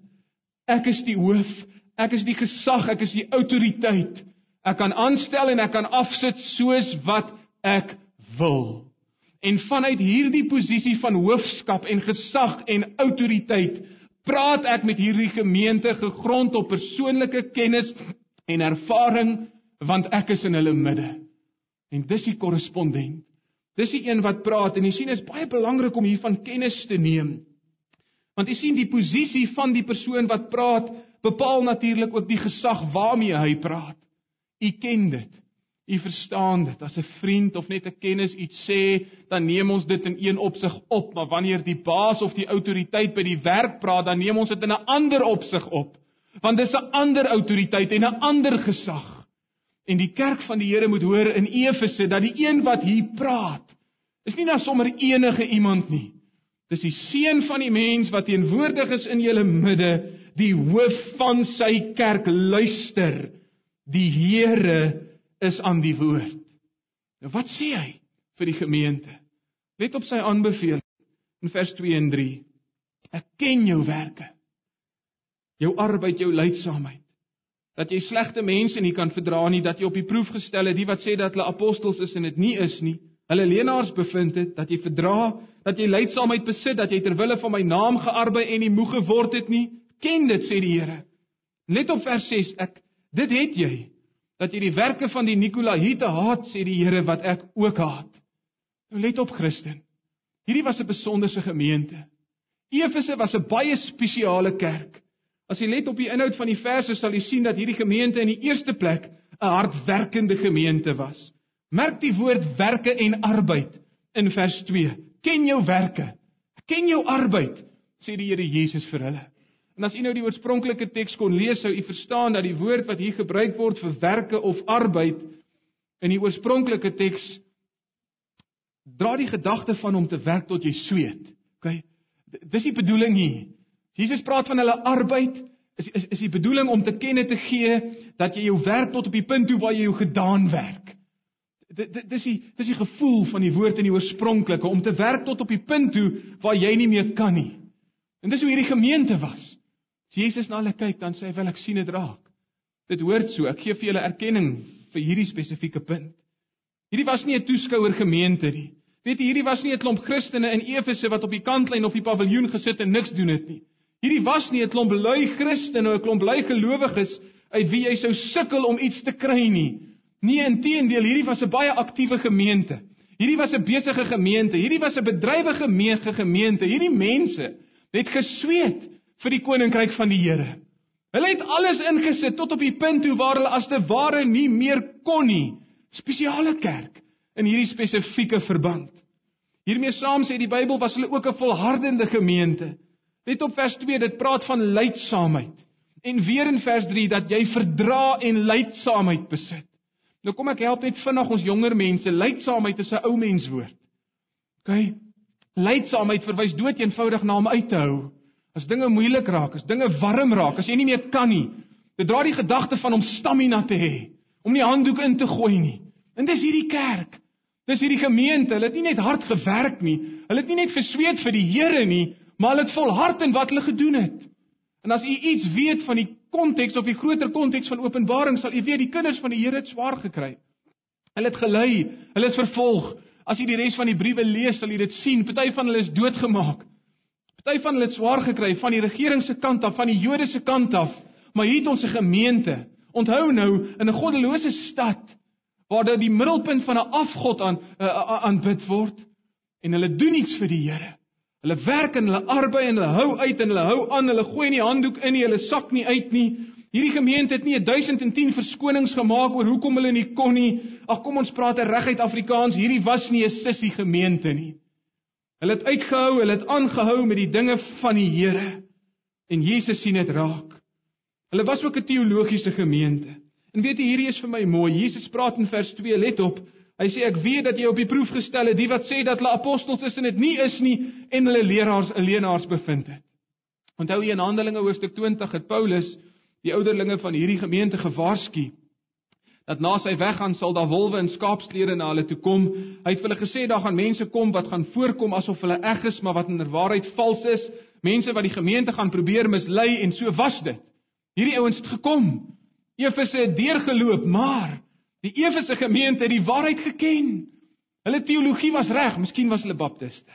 Ek is die hoof, ek is die gesag, ek is die autoriteit. Ek kan aanstel en ek kan afsit soos wat ek wil. En vanuit hierdie posisie van hoofskap en gesag en autoriteit praat ek met hierdie gemeente gegrond op persoonlike kennis en ervaring want ek is in hulle midde. En dis die korrespondent. Dis die een wat praat en jy sien is baie belangrik om hiervan kennis te neem. Want jy sien die posisie van die persoon wat praat bepaal natuurlik ook die gesag waarmee hy praat. U ken dit. U verstaan dit. As 'n vriend of net 'n kennis iets sê, dan neem ons dit in een opsig op, maar wanneer die baas of die autoriteit by die werk praat, dan neem ons dit in 'n ander opsig op. Want dis 'n ander autoriteit en 'n ander gesag. En die kerk van die Here moet hoor in Efese dat die een wat hier praat, is nie net sommer enige iemand nie. Dis die seun van die mens wat teenwoordig is in julle midde, die hoof van sy kerk. Luister. Die Here is aan die woord. Nou wat sê hy vir die gemeente? Let op sy aanbeveling in vers 2 en 3. Ek ken jou werke. Jou arbeid, jou lydsaamheid. Dat jy slegte mense nie kan verdra nie, dat jy op die proef gestel het, die wat sê dat hulle apostels is en dit nie is nie. Hulle leenaars bevind het dat jy verdra, dat jy lydsaamheid besit, dat jy ter wille van my naam gearbei en nie moeg geword het nie. Ken dit sê die Here. Let op vers 6. Ek dit het jy dat jy die werke van die Nikolaïte haat, sê die Here wat ek ook haat. Nou let op Christen. Hierdie was 'n besonderse gemeente. Efese was 'n baie spesiale kerk. As jy let op die inhoud van die verse sal jy sien dat hierdie gemeente in die eerste plek 'n hardwerkende gemeente was. Merk die woord werke en arbeid in vers 2. Ken jou werke. Ken jou arbeid, sê die Here Jesus vir hulle. En as u nou die oorspronklike teks kon lees, sou u verstaan dat die woord wat hier gebruik word vir werke of arbeid in die oorspronklike teks dra die gedagte van om te werk tot jy sweet. OK. Dis die bedoeling hier. Jesus praat van hulle arbeid is is is die bedoeling om te kenne te gee dat jy jou werk tot op die punt toe waar jy jou gedaan werk. Dis die dis die gevoel van die woord in die oorspronklike om te werk tot op die punt toe waar jy nie meer kan nie. En dis hoe hierdie gemeente was. As Jesus na hulle kyk, dan sê hy wel ek sien dit raak. Dit hoort so. Ek gee vir julle erkenning vir hierdie spesifieke punt. Hierdie was nie 'n toeskouer gemeente nie. Weet jy, hierdie was nie 'n klomp Christene in Efese wat op die kantlyn of die paviljoen gesit en niks doen het nie. Hierdie was nie 'n klomp lui Christene of 'n klomp lui gelowiges uit wie jy sou sukkel om iets te kry nie. Nee, inteendeel, hierdie was 'n baie aktiewe gemeente. Hierdie was 'n besige gemeente. Hierdie was 'n bedrywige gemeente. Hierdie mense het gesweet vir die koninkryk van die Here. Hulle het alles ingesit tot op die punt toe waar hulle as te ware nie meer kon nie. Spesiale kerk in hierdie spesifieke verband. Hiermee saam sê die Bybel was hulle ook 'n volhardende gemeente. Let op vers 2, dit praat van lydsaamheid. En weer in vers 3 dat jy verdra en lydsaamheid besit. Nou kom ek help net vinnig ons jonger mense. Lydsaamheid is 'n ou menswoord. OK. Lydsaamheid verwys dood eenvoudig na om uit te hou. As dinge moeilik raak, as dinge warm raak, as jy nie meer kan nie. Dit dra die gedagte van om stamina te hê, om nie handdoek in te gooi nie. En dis hierdie kerk. Dis hierdie gemeente. Hulle het nie net hard gewerk nie. Hulle het nie net gesweet vir die Here nie, maar hulle het volhard in wat hulle gedoen het. En as u iets weet van die konteks of die groter konteks van Openbaring, sal u weet die kinders van die Here het swaar gekry. Hulle het gelei, hulle is vervolg. As u die res van die briewe lees, sal u dit sien. Party van hulle is doodgemaak. Party van hulle het swaar gekry van die regering se kant af, van die Jode se kant af. Maar hier het ons 'n gemeente. Onthou nou, in 'n goddelose stad waar dit die middelpunt van 'n afgod aan uh, aanbid word en hulle doen iets vir die Here. Hulle werk en hulle arbei en hulle hou uit en hulle hou aan, hulle gooi nie handdoek in nie, hulle sak nie uit nie. Hierdie gemeente het nie 1010 verskonings gemaak oor hoekom hulle nie kon nie. Ag kom ons praat reguit Afrikaans, hierdie was nie 'n sissie gemeente nie. Hulle het uitgehou, hulle het aangehou met die dinge van die Here. En Jesus sien dit raak. Hulle was ook 'n teologiese gemeente. En weet jy, hierdie is vir my mooi. Jesus praat in vers 2, let op, Hy sê ek weet dat jy op die proef gestel het, die wat sê dat hulle apostels is en dit nie is nie en hulle leraars leenaars bevind het. Onthou jy in Handelinge hoofstuk 20 het Paulus die ouderlinge van hierdie gemeente gewaarsku dat na sy weggaan sal daar wolwe in skaapsklere na hulle toe kom. Hy het hulle gesê daar gaan mense kom wat gaan voorkom asof hulle eg is, maar wat in werklikheid vals is. Mense wat die gemeente gaan probeer mislei en so was dit. Hierdie ouens het gekom. Efese het deurgeloop, maar Die Efese gemeente het die waarheid geken. Hulle teologie was reg, miskien was hulle baptiste.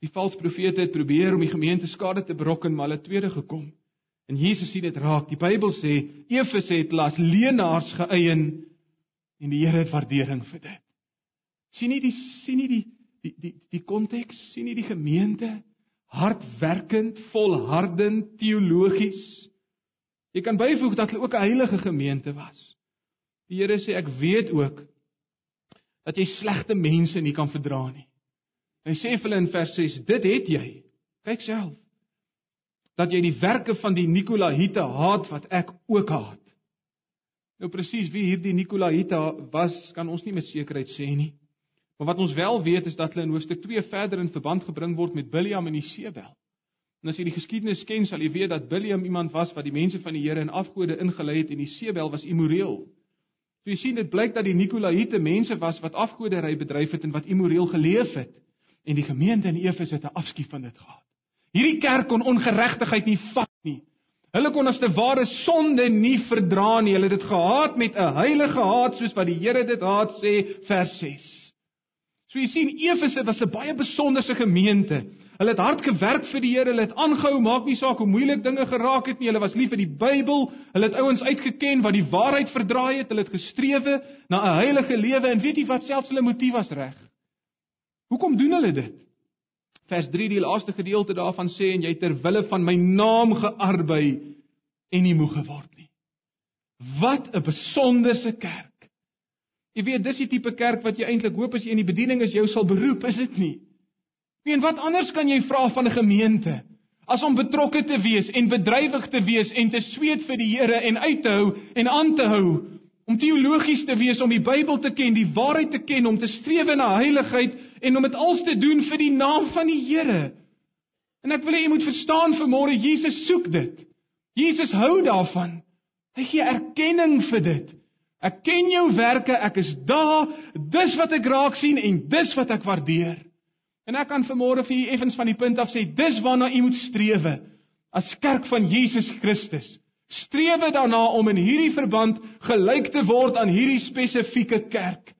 Die valse profete het probeer om die gemeente skade te berokken, maar hulle het tweede gekom. En Jesus sien dit raak. Die Bybel sê Efese het las leenaars geëien en die Here het waardering vir dit. sien nie die sien nie die die die die konteks, sien nie die gemeente hardwerkend, volhardend, teologies Jy kan byvoeg dat hulle ook 'n heilige gemeente was. Die Here sê ek weet ook dat jy slegte mense nie kan verdra nie. Hy sê vir hulle in vers 6: Dit het jy. Kyk self. Dat jy die werke van die Nikolaïte haat wat ek ook haat. Nou presies wie hierdie Nikolaïte was, kan ons nie met sekerheid sê nie. Maar wat ons wel weet is dat hulle in hoofstuk 2 verder in verband gebring word met Biliam en Isebel. En as jy die geskiedenis ken, sal jy weet dat Biliam iemand was wat die mense van die Here in afgode ingelei het en die Sebel was immoreel. So jy sien dit blyk dat die Nikolaïte mense was wat afgoderry bedryf het en wat immoreel geleef het. En die gemeente in Efese het 'n afskeid van dit gehad. Hierdie kerk kon ongeregtigheid nie vat nie. Hulle kon as te ware sonde nie verdra nie. Hulle het dit gehaat met 'n heilige haat soos wat die Here dit haat sê vers 6. So jy sien Efese was 'n baie besonderse gemeente. Hulle het hard gewerk vir die Here, hulle het aangehou, maak nie saak hoe moeilik dinge geraak het nie. Hulle was lief vir die Bybel. Hulle het ouens uitgeken wat die waarheid verdraai het. Hulle het gestrewe na 'n heilige lewe en weet jy wat selfs hulle motief was reg. Hoekom doen hulle dit? Vers 3 die laaste gedeelte daarvan sê en jy ter wille van my naam gearbei en nie moeg geword nie. Wat 'n besonderse kerk. Jy weet dis die tipe kerk wat jy eintlik hoop as jy in die bediening is jou sal beroep, is dit nie? Wie en wat anders kan jy vra van 'n gemeente as om betrokke te wees en bedrywig te wees en te sweet vir die Here en uit te hou en aan te hou om teologies te wees, om die Bybel te ken, die waarheid te ken, om te streef na heiligheid en om dit als te doen vir die naam van die Here. En ek wil hê jy moet verstaan vanmôre Jesus soek dit. Jesus hou daarvan. Hy gee erkenning vir dit. Ek ken jou werke, ek is daar, dis wat ek raak sien en dis wat ek waardeer. En ek kan vanmôre vir u effens van die punt af sê, dis waarna u moet streef as kerk van Jesus Christus. Streef daarna om in hierdie verband gelyk te word aan hierdie spesifieke kerk.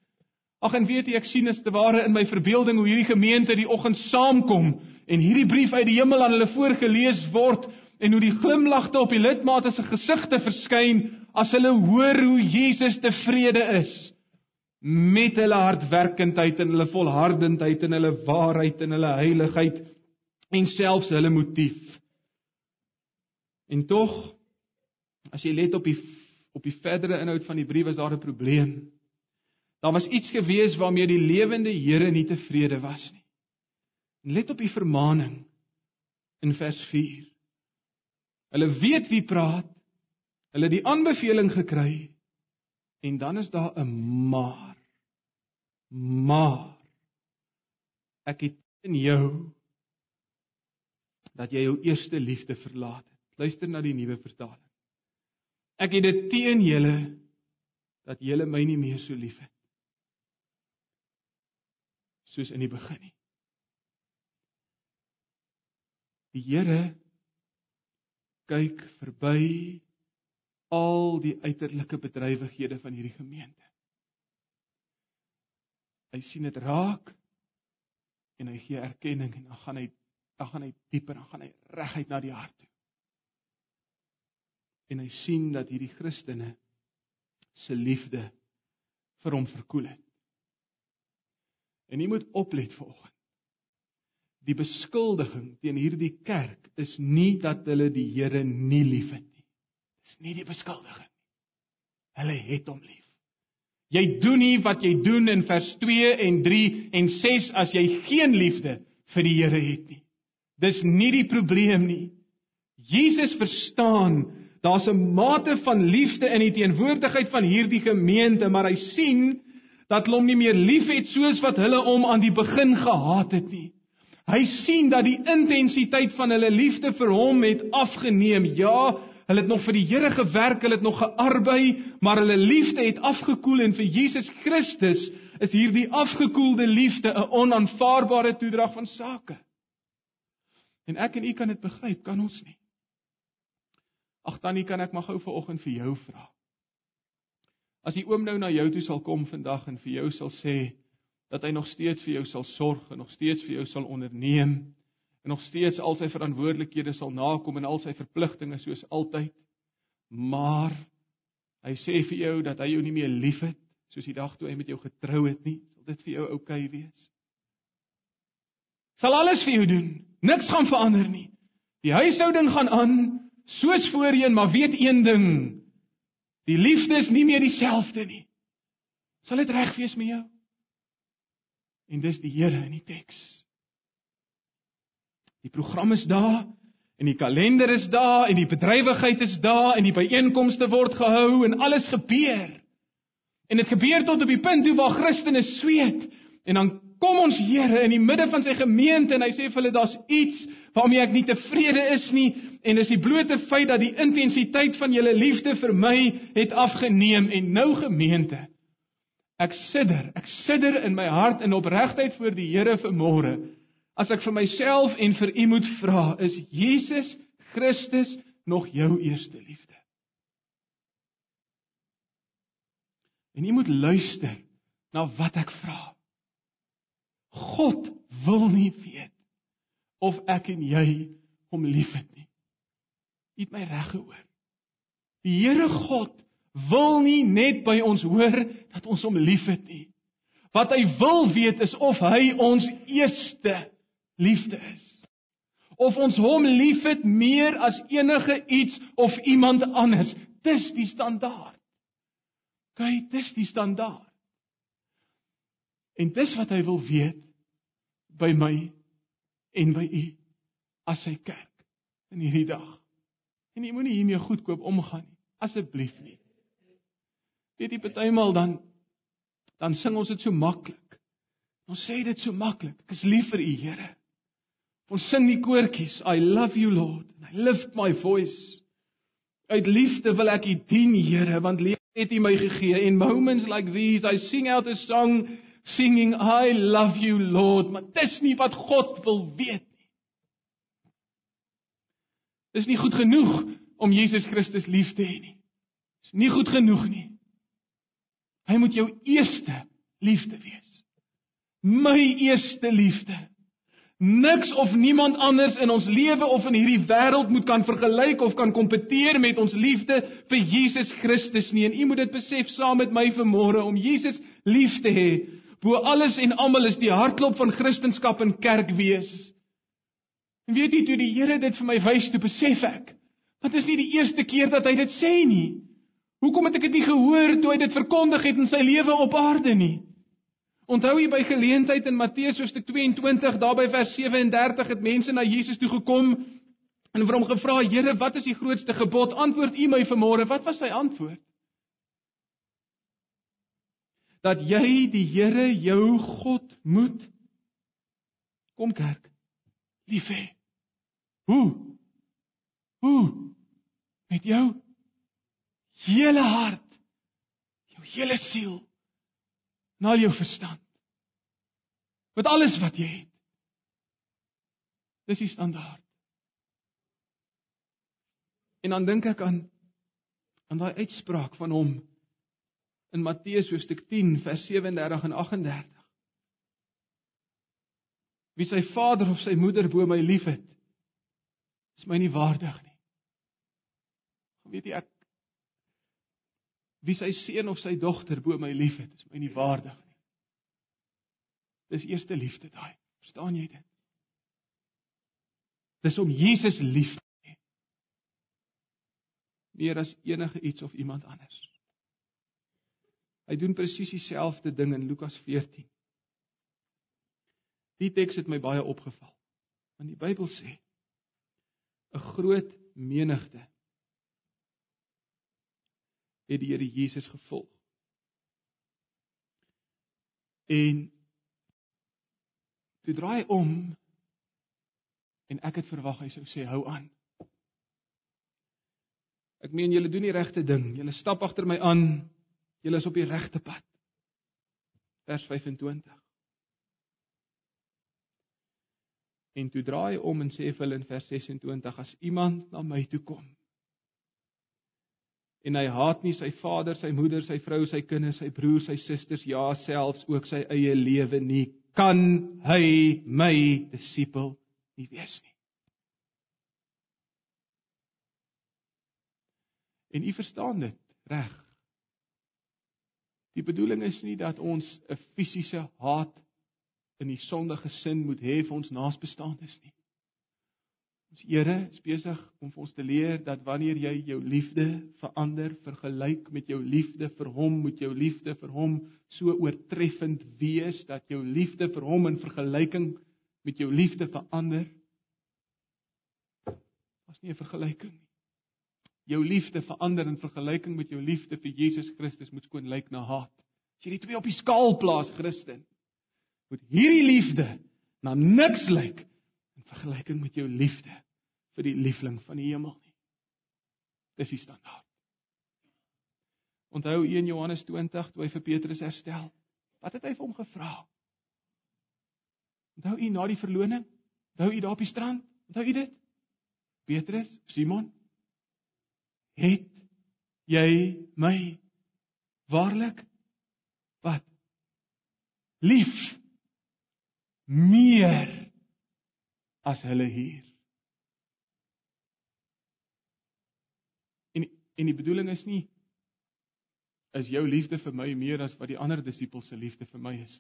Ag en weet jy, ek sien is te ware in my verbeelding hoe hierdie gemeente die oggend saamkom en hierdie brief uit die hemel aan hulle voorgeles word en hoe die glimlagte op die lidmate se gesigte verskyn as hulle hoor hoe Jesus tevrede is met hulle hardwerkendheid en hulle volhardendheid en hulle waarheid en hulle heiligheid en selfs hulle motief. En tog as jy let op die op die verdere inhoud van die brief is daar 'n probleem. Daar was iets gewees waarmee die lewende Here nie tevrede was nie. En let op die vermaaning in vers 4. Hulle weet wie praat. Hulle het die aanbeveling gekry en dan is daar 'n maar maar ek het in jou dat jy jou eerste liefde verlaat het. Luister na die nuwe vertaling. Ek het dit teen julle dat julle my nie meer so liefhet soos in die begin nie. Die Here kyk verby al die uiterlike bedrywighede van hierdie gemeente. Hy sien dit raak en hy gee erkenning en dan gaan hy dan gaan hy dieper, dan gaan hy reguit na die hart toe. En hy sien dat hierdie Christene se liefde vir hom verkoel het. En jy moet oplet vanoggend. Die beskuldiging teen hierdie kerk is nie dat hulle die Here nie liefhet nie. Dis nie die beskuldiging nie. Hulle het hom lief. Jy doen nie wat jy doen in vers 2 en 3 en 6 as jy geen liefde vir die Here het nie. Dis nie die probleem nie. Jesus verstaan daar's 'n mate van liefde in die teenwoordigheid van hierdie gemeente, maar hy sien dat hulle hom nie meer liefhet soos wat hulle hom aan die begin gehaat het nie. Hy sien dat die intensiteit van hulle liefde vir hom het afgeneem. Ja, Hulle het nog vir die Here gewerk, hulle het nog gearbei, maar hulle liefde het afgekoel en vir Jesus Christus is hierdie afgekoelde liefde 'n onaanvaarbare toedrag van sake. En ek en u kan dit begryp, kan ons nie? Ag tannie, kan ek maar gou vanoggend vir jou vra? As die oom nou na jou toe sal kom vandag en vir jou sal sê dat hy nog steeds vir jou sal sorg en nog steeds vir jou sal onderneem, en nog steeds al sy verantwoordelikhede sal nakom en al sy verpligtinge soos altyd. Maar hy sê vir jou dat hy jou nie meer liefhet soos die dag toe hy met jou getrou het nie. Sal dit vir jou oukei okay wees? Sal alles vir jou doen. Niks gaan verander nie. Die huishouding gaan aan soos voorheen, maar weet een ding. Die liefde is nie meer dieselfde nie. Sal dit reg wees met jou? En dis die Here in die teks. Die program is daar en die kalender is daar en die bedrywigheid is daar en die byeenkomste word gehou en alles gebeur. En dit gebeur tot op die punt toe waar Christene sweet en dan kom ons Here in die midde van sy gemeente en hy sê vir hulle daar's iets waarmee ek nie tevrede is nie en dis die blote feit dat die intensiteit van julle liefde vir my het afgeneem en nou gemeente ek sidder ek sidder in my hart in opregtheid voor die Here vir môre as ek vir myself en vir u moet vra, is Jesus Christus nog jou eerste liefde? En u moet luister na wat ek vra. God wil nie weet of ek en jy hom liefhet nie. U het my reg gehoor. Die Here God wil nie net by ons hoor dat ons hom liefhet nie. Wat hy wil weet is of hy ons eerste liefde is. Of ons hom liefhet meer as enige iets of iemand anders. Dis die standaard. Kyk, dis die standaard. En dis wat hy wil weet by my en by u as sy kerk. in hierdie dag. En jy moenie hiermee goedkoop omgaan nie, asseblief nie. Weet jy partymal dan dan sing ons dit so maklik. Ons sê dit so maklik. Ek is lief vir U, Here. Ons sing die koortjies, I love you Lord, and I lift my voice. Uit liefde wil ek U dien, Here, want lief het U my gegee. In moments like these I sing out a song singing I love you Lord, maar dis nie wat God wil weet nie. Dis nie goed genoeg om Jesus Christus lief te hê nie. Dis nie goed genoeg nie. Hy moet jou eerste liefde wees. My eerste liefde. Niks of niemand anders in ons lewe of in hierdie wêreld moet kan vergelyk of kan kompeteer met ons liefde vir Jesus Christus nie. En u moet dit besef saam met my vanmôre om Jesus lief te hê. Bo alles en almal is die hartklop van Christendom en kerk wees. En weet jy toe die Here dit vir my wys, toe besef ek, want dit is nie die eerste keer dat hy dit sê nie. Hoekom het ek dit nie gehoor toe hy dit verkondig het in sy lewe op aarde nie? Onthou jy by geleentheid in Matteus hoofstuk 22 daarby vers 37 het mense na Jesus toe gekom en vir hom gevra: "Here, wat is die grootste gebod? Antwoord U my vanmôre." Wat was sy antwoord? Dat jy die Here jou God moet kom kerk lief hê. Hoe? Hoe? Met jou hele hart, jou hele siel, na jou verstand. Met alles wat jy het. Dis die standaard. En dan dink ek aan aan daai uitspraak van hom in Matteus hoofstuk 10 vers 37 en 38. Wie sy vader of sy moeder bo my liefhet, is my nie waardig nie. Weet jy ek wie sy seun of sy dogter bo my liefhet, is my nie waardig nie. Dis eerste liefde daai. Verstaan jy dit? Dis om Jesus lief te hê. Meer as enige iets of iemand anders. Hy doen presies dieselfde ding in Lukas 14. Die teks het my baie opgeval. Want die Bybel sê 'n groot menigte het die Here Jesus gevolg. En toe draai om en ek het verwag hy sou sê hou aan. Ek meen julle doen die regte ding. Julle stap agter my aan. Julle is op die regte pad. Vers 25. En toe draai om en sê vir hulle in vers 26 as iemand na my toe kom en hy haat nie sy vader, sy moeder, sy vrou, sy kinders, sy broers, sy susters, ja selfs ook sy eie lewe nie, kan hy my disipel nie wees nie. En u verstaan dit reg. Die bedoeling is nie dat ons 'n fisiese haat in die sondige sin moet hê vir ons naasbestaandes nie. Ons Here is besig om vir ons te leer dat wanneer jy jou liefde vir ander vergelyk met jou liefde vir hom, moet jou liefde vir hom so oortreffend wees dat jou liefde vir hom in vergelyking met jou liefde vir ander was nie 'n vergelyking nie. Jou liefde vir ander in vergelyking met jou liefde vir Jesus Christus moet skoon lyk na haat. As jy die twee op die skaal plaas, Christen, moet hierdie liefde na niks lyk in vergelyking met jou liefde vir die liefling van die hemel nie. Dis die standaard. Onthou 1 Johannes 20 toe hy vir Petrus herstel. Wat het hy vir hom gevra? Onthou u na die verloning? Onthou u daar op die strand? Onthou u dit? Petrus, Simon, het jy my waarlik wat lief meer as hulle hier? En en die bedoeling is nie is jou liefde vir my meer as wat die ander disippels se liefde vir my is?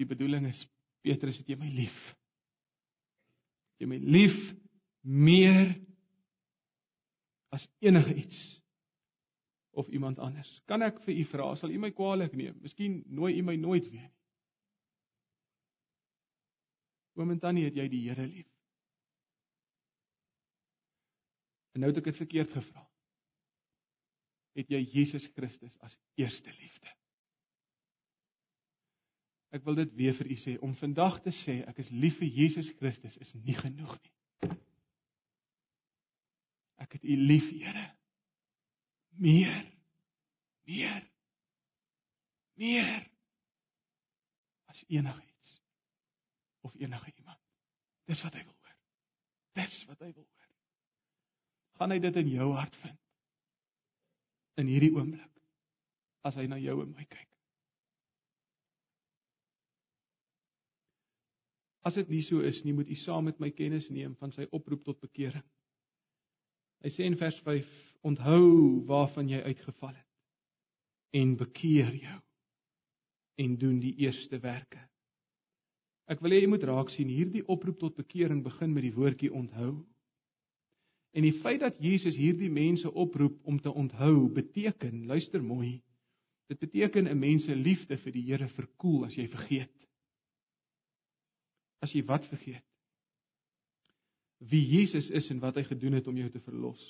Die bedoeling is Petrus het jy my lief? Jy my lief meer as enige iets of iemand anders. Kan ek vir u vra, sal u my kwaadlik neem? Miskien nooi u my nooit weer nie. Oom en tannie, het jy die Here lief? En nou het ek dit verkeerd gevra. Het jy Jesus Christus as eerste liefde? Ek wil dit weer vir u sê om vandag te sê ek is lief vir Jesus Christus is nie genoeg nie. Ek het u lief, Here. Meer. Meer. Meer as enigiets of enige iemand. Dis wat hy wil hoor. Dis wat hy wil hoor. Gaan hy dit in jou hart vind? In hierdie oomblik as hy na jou en my kyk. As dit nie so is nie, moet u saam met my kennis neem van sy oproep tot bekering. Hy sê in vers 5: Onthou waarvan jy uitgeval het en bekeer jou en doen die eerste werke. Ek wil hê jy moet raak sien hierdie oproep tot bekering begin met die woordjie onthou. En die feit dat Jesus hierdie mense oproep om te onthou, beteken, luister mooi, dit beteken 'n mens se liefde vir die Here verkoel as jy vergeet as jy wat vergeet? Wie Jesus is en wat hy gedoen het om jou te verlos.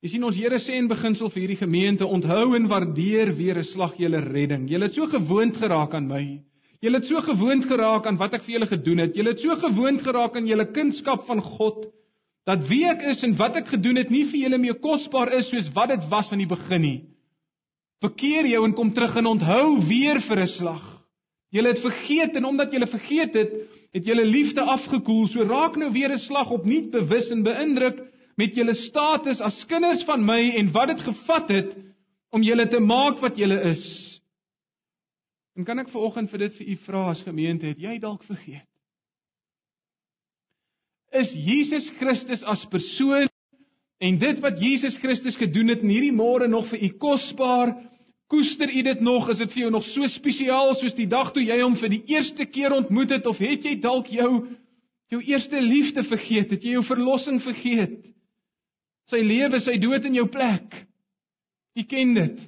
Jy sien ons Here sê in beginsel vir hierdie gemeente, onthou en waardeer weer 'n slag julle redding. Julle het so gewoond geraak aan my. Julle het so gewoond geraak aan wat ek vir julle gedoen het. Julle het so gewoond geraak aan julle kunskap van God dat wie ek is en wat ek gedoen het nie vir julle meer kosbaar is soos wat dit was aan die begin nie. Verkeer jou en kom terug en onthou weer vir 'n slag. Julle het vergeet en omdat julle vergeet het, het julle liefde afgekoel. So raak nou weer 'n slag op nuut bewus en beïndruk met julle status as kinders van my en wat dit gevat het om julle te maak wat julle is. En kan ek vanoggend vir dit vir u vra as gemeente, het jy dalk vergeet? Is Jesus Christus as persoon en dit wat Jesus Christus gedoen het in hierdie môre nog vir u kosbaar? Koester u dit nog? Is dit vir jou nog so spesiaal soos die dag toe jy hom vir die eerste keer ontmoet het of het jy dalk jou jou eerste liefde vergeet? Het jy jou verlossing vergeet? Sy lewe, sy dood in jou plek. U ken dit.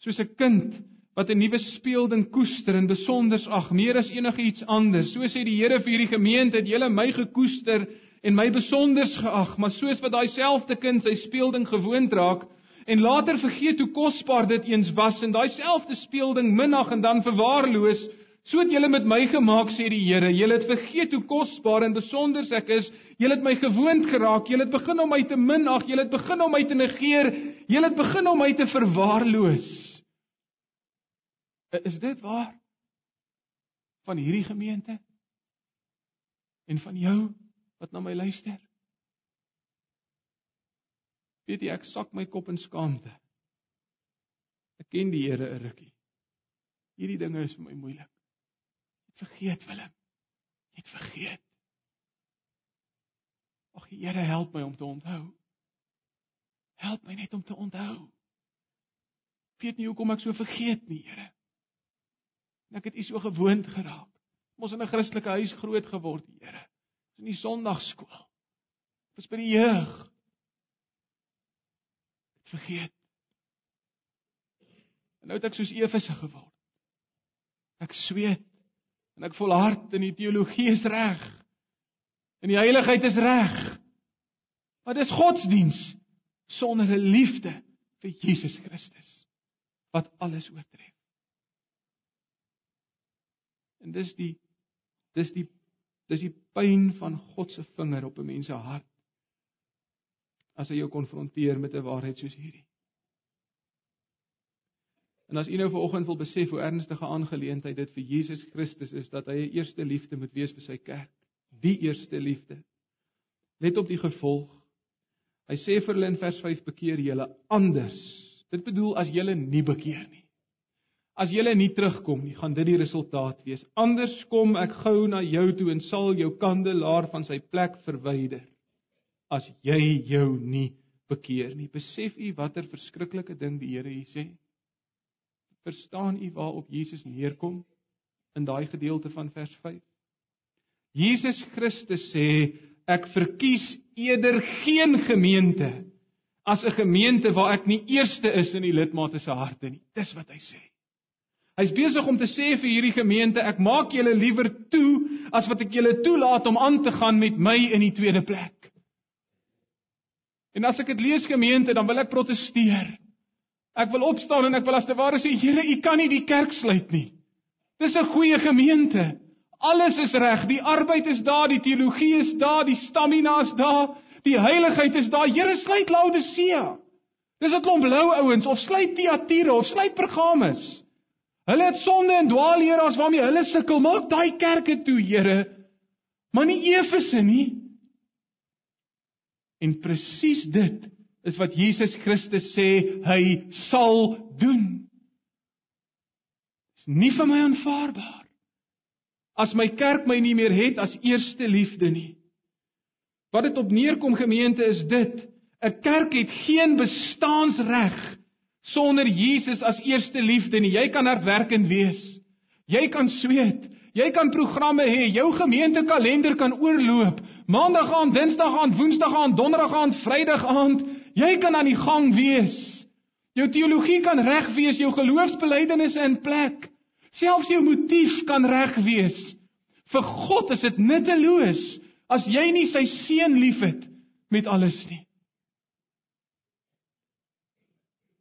Soos 'n kind wat 'n nuwe speelding koester en besonders ag meer as enigiets anders. So sê die Here vir hierdie gemeente, het julle my gekoester en my besonders geag, maar soos wat daai selfde kind sy speelding gewoond raak, en later vergeet hoe kosbaar dit eens was en daai selfde speelding minag en dan verwaarloos, so het julle met my gemaak sê die Here. Julle het vergeet hoe kosbaar en besonder ek is. Julle het my gewoond geraak. Julle het begin om my te minag. Julle het begin om my te negeer. Julle het begin om my te verwaarloos. Is dit waar? Van hierdie gemeente? En van jou wat na my luister? Weet jy, ek sak my kop in skaamte. Ek ken die Here 'n rukkie. Hierdie dinge is vir my moeilik. Ek vergeet Willem. Ek vergeet. Ag Here, help my om te onthou. Help my net om te onthou. Ek weet nie hoekom ek so vergeet nie, Here. Ek het U so gewoond geraak. Ons in 'n Christelike huis groot geword, Here. Ons in die Sondagskool. Ons by die jeug vergeet. En nou het ek soos Efese geword. Ek sweet en ek volhard in die teologie is reg. En die heiligheid is reg. Maar dis godsdiens sonder 'n liefde vir Jesus Christus wat alles oortref. En dis die dis die dis die pyn van God se vinger op 'n mens se hart as hy jou konfronteer met 'n waarheid soos hierdie. En as u nou vanoggend wil besef hoe ernstige aangeleentheid dit vir Jesus Christus is dat hy 'n eerste liefde moet wees vir sy kerk, die eerste liefde. Let op die gevolg. Hy sê vir hulle in vers 5 bekeer julle anders. Dit bedoel as julle nie bekeer nie. As julle nie terugkom nie, gaan dit die resultaat wees. Anders kom ek gou na jou toe en sal jou kandelaar van sy plek verwyder as jy jou nie bekeer nie. Besef u watter verskriklike ding die Here hier sê? Verstaan u waarop Jesus neerkom in daai gedeelte van vers 5? Jesus Christus sê ek verkies eerder geen gemeente as 'n gemeente waar ek nie eerste is in die lidmate se harte nie. Dis wat hy sê. Hy's besig om te sê vir hierdie gemeente ek maak julle liewer toe as wat ek julle toelaat om aan te gaan met my in die tweede plek. En as ek dit lees gemeente, dan wil ek proteseer. Ek wil opstaan en ek wil as te ware sê, Here, U kan nie die kerk sluit nie. Dis 'n goeie gemeente. Alles is reg. Die arbeid is daar, die teologie is daar, die stamina is daar, die heiligheid is daar. Here, sluit Laodicea. Dis 'n klomp blou ouens of sluit Tiatire of sluit Pergamus. Hulle het sonde en dwaalleraars waarmee hulle sukkel. Maak daai kerke toe, Here. Maar nie Efese nie. En presies dit is wat Jesus Christus sê hy sal doen. Dis nie vir my aanvaarbaar as my kerk my nie meer het as eerste liefde nie. Wat dit op neerkom gemeente is dit: 'n kerk het geen bestaansreg sonder Jesus as eerste liefde nie. Jy kan hardwerkend wees. Jy kan sweet. Jy kan programme hê. Jou gemeentekalender kan oorloop. Maandag aan, Dinsdag aan, Woensdag aan, Donderdag aan, Vrydag aan. Jy kan aan die gang wees. Jou teologie kan reg wees, jou geloofsbelijdenisse in plek. Selfs jou motief kan reg wees. Vir God is dit nutteloos as jy nie sy seun liefhet met alles nie.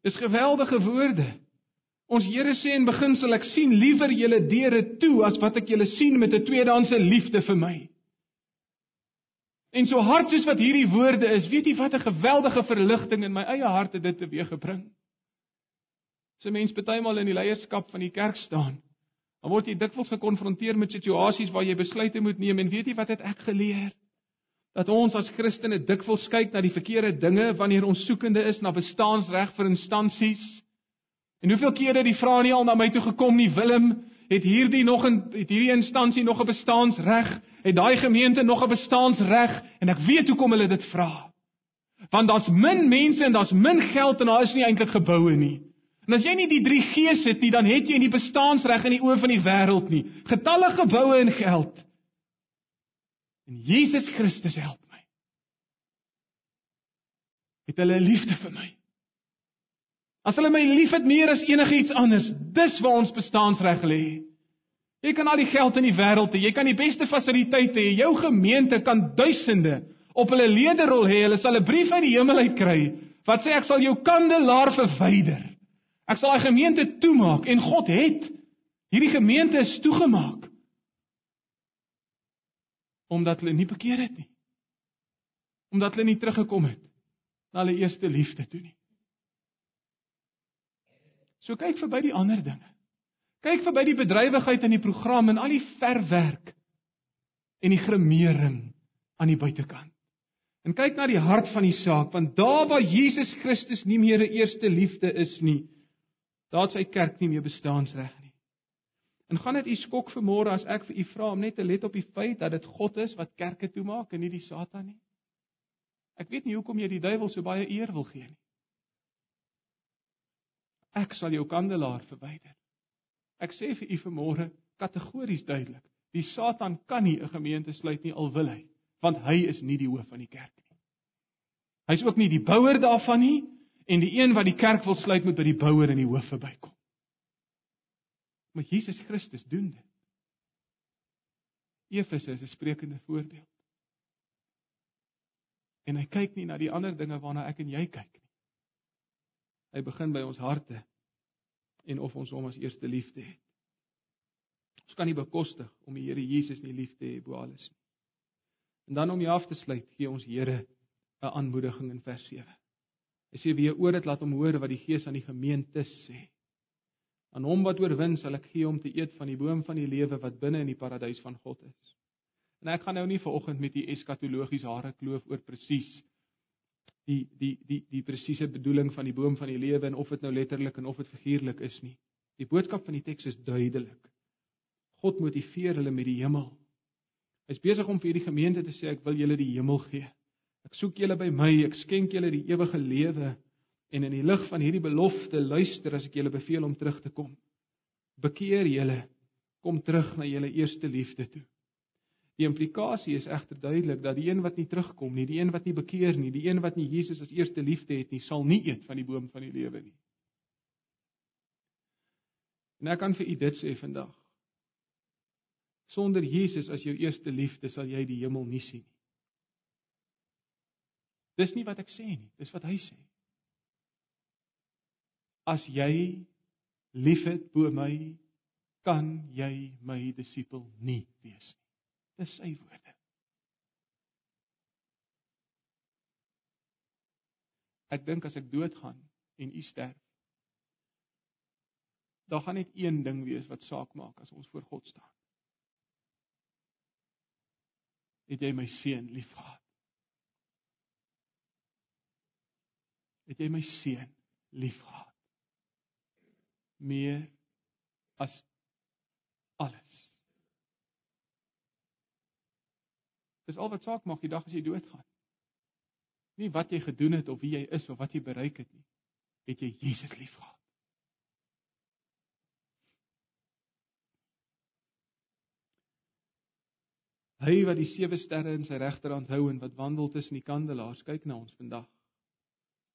Dis geweldige woorde. Ons Here sê in beginsel ek sien liewer julle deure toe as wat ek julle sien met 'n tweedehandse liefde vir my. En so hard soos wat hierdie woorde is, weet jy wat 'n geweldige verligting in my eie hart het dit teweeggebring. As 'n mens bytelmal in die leierskap van die kerk staan, dan word jy dikwels gekonfronteer met situasies waar jy besluite moet neem en weet jy wat het ek geleer? Dat ons as Christene dikwels kyk na die verkeerde dinge wanneer ons soekende is na bestaansreg vir instansies. En hoeveel kere die vrae nie al na my toe gekom nie, Willem, het hierdie nog 'n het hierdie instansie nog 'n bestaansreg? Het daai gemeente nog 'n bestaansreg? En ek weet hoekom hulle dit vra. Want daar's min mense en daar's min geld en daar is nie eintlik geboue nie. En as jy nie die 3 G's het nie, dan het jy nie bestaansreg in die oë van die wêreld nie. Getalle geboue en geld. En Jesus Christus help my. Het hulle liefde vir my. As hulle my liefhet meer as enigiets anders, dis waar ons bestaansreg lê. Jy kan al die geld in die wêreld hê, jy kan die beste fasiliteite hê, jou gemeente kan duisende op hulle lederrol hê, hulle sal 'n brief uit die hemel uit kry wat sê ek sal jou kandelaar verwyder. Ek sal daai gemeente toemaak en God het hierdie gemeente is toegemaak omdat hulle nie bekeer het nie. Omdat hulle nie teruggekom het na hulle eerste liefde toe nie. So kyk verby die ander dinge. Kyk verby die bedrywigheid in die program en al die verwerk en die gremering aan die buitekant. En kyk na die hart van die saak, want daar waar Jesus Christus nie meer 'n eerste liefde is nie, daar het sy kerk nie meer bestaansreg nie. En gaan dit u skok vanmôre as ek vir u vra om net te let op die feit dat dit God is wat kerke toemaak en nie die Satan nie? Ek weet nie hoekom jy die duiwel so baie eer wil gee nie. Ek sal jou kandelaar verwyder. Ek sê vir u vanmôre kategories duidelik, die Satan kan nie 'n gemeente sluit nie al wil hy, want hy is nie die hoof van die kerk nie. Hy's ook nie die bouer daarvan nie en die een wat die kerk wil sluit moet by die bouer en die hoof verbykom. Maar Jesus Christus doen dit. Efese is 'n sprekende voorbeeld. En hy kyk nie na die ander dinge waarna ek en jy kyk nie. Hy begin by ons harte en of ons hom as eerste liefde het. Ons kan nie bekostig om die Here Jesus nie lief te hê bo alles nie. En dan om jy af te sluit, gee ons Here 'n aanmoediging in vers 7. Hy sê wie oor dit laat hom hoor wat die Gees aan die gemeente sê. Aan hom wat oorwin sal ek gee om te eet van die boom van die lewe wat binne in die paradys van God is. En ek gaan nou nie vanoggend met die eskatologiese hare kloof oor presies die die die die presiese bedoeling van die boom van die lewe en of dit nou letterlik en of dit figuurlik is nie. Die boodskap van die teks is duidelik. God motiveer hulle met die hemel. Hy's besig om vir hierdie gemeente te sê ek wil julle die hemel gee. Ek soek julle by my, ek skenk julle die ewige lewe en in die lig van hierdie belofte luister as ek julle beveel om terug te kom. Bekeer julle, kom terug na julle eerste liefde toe. Die implikasie is egter duidelik dat die een wat nie terugkom nie, die een wat nie bekeer nie, die een wat nie Jesus as eerste liefde het nie, sal nie eet van die boom van die lewe nie. En ek kan vir u dit sê vandag. Sonder Jesus as jou eerste liefde sal jy die hemel nie sien nie. Dis nie wat ek sê nie, dis wat hy sê. As jy liefhet bo my, kan jy my disipel nie wees nie. Dis sy woorde. Ek dink as ek doodgaan en u sterf, dan gaan net een ding wees wat saak maak as ons voor God staan. Het jy my seun liefgehad? Het jy my seun liefgehad? Meer as alles. Dis al wat saak maak die dag as jy doodgaan. Nie wat jy gedoen het of wie jy is of wat jy bereik het nie. Het jy Jesus liefgehad? Hy wat die sewe sterre in sy regterhand hou en wat wandel tussen die kandelaars, kyk na ons vandag.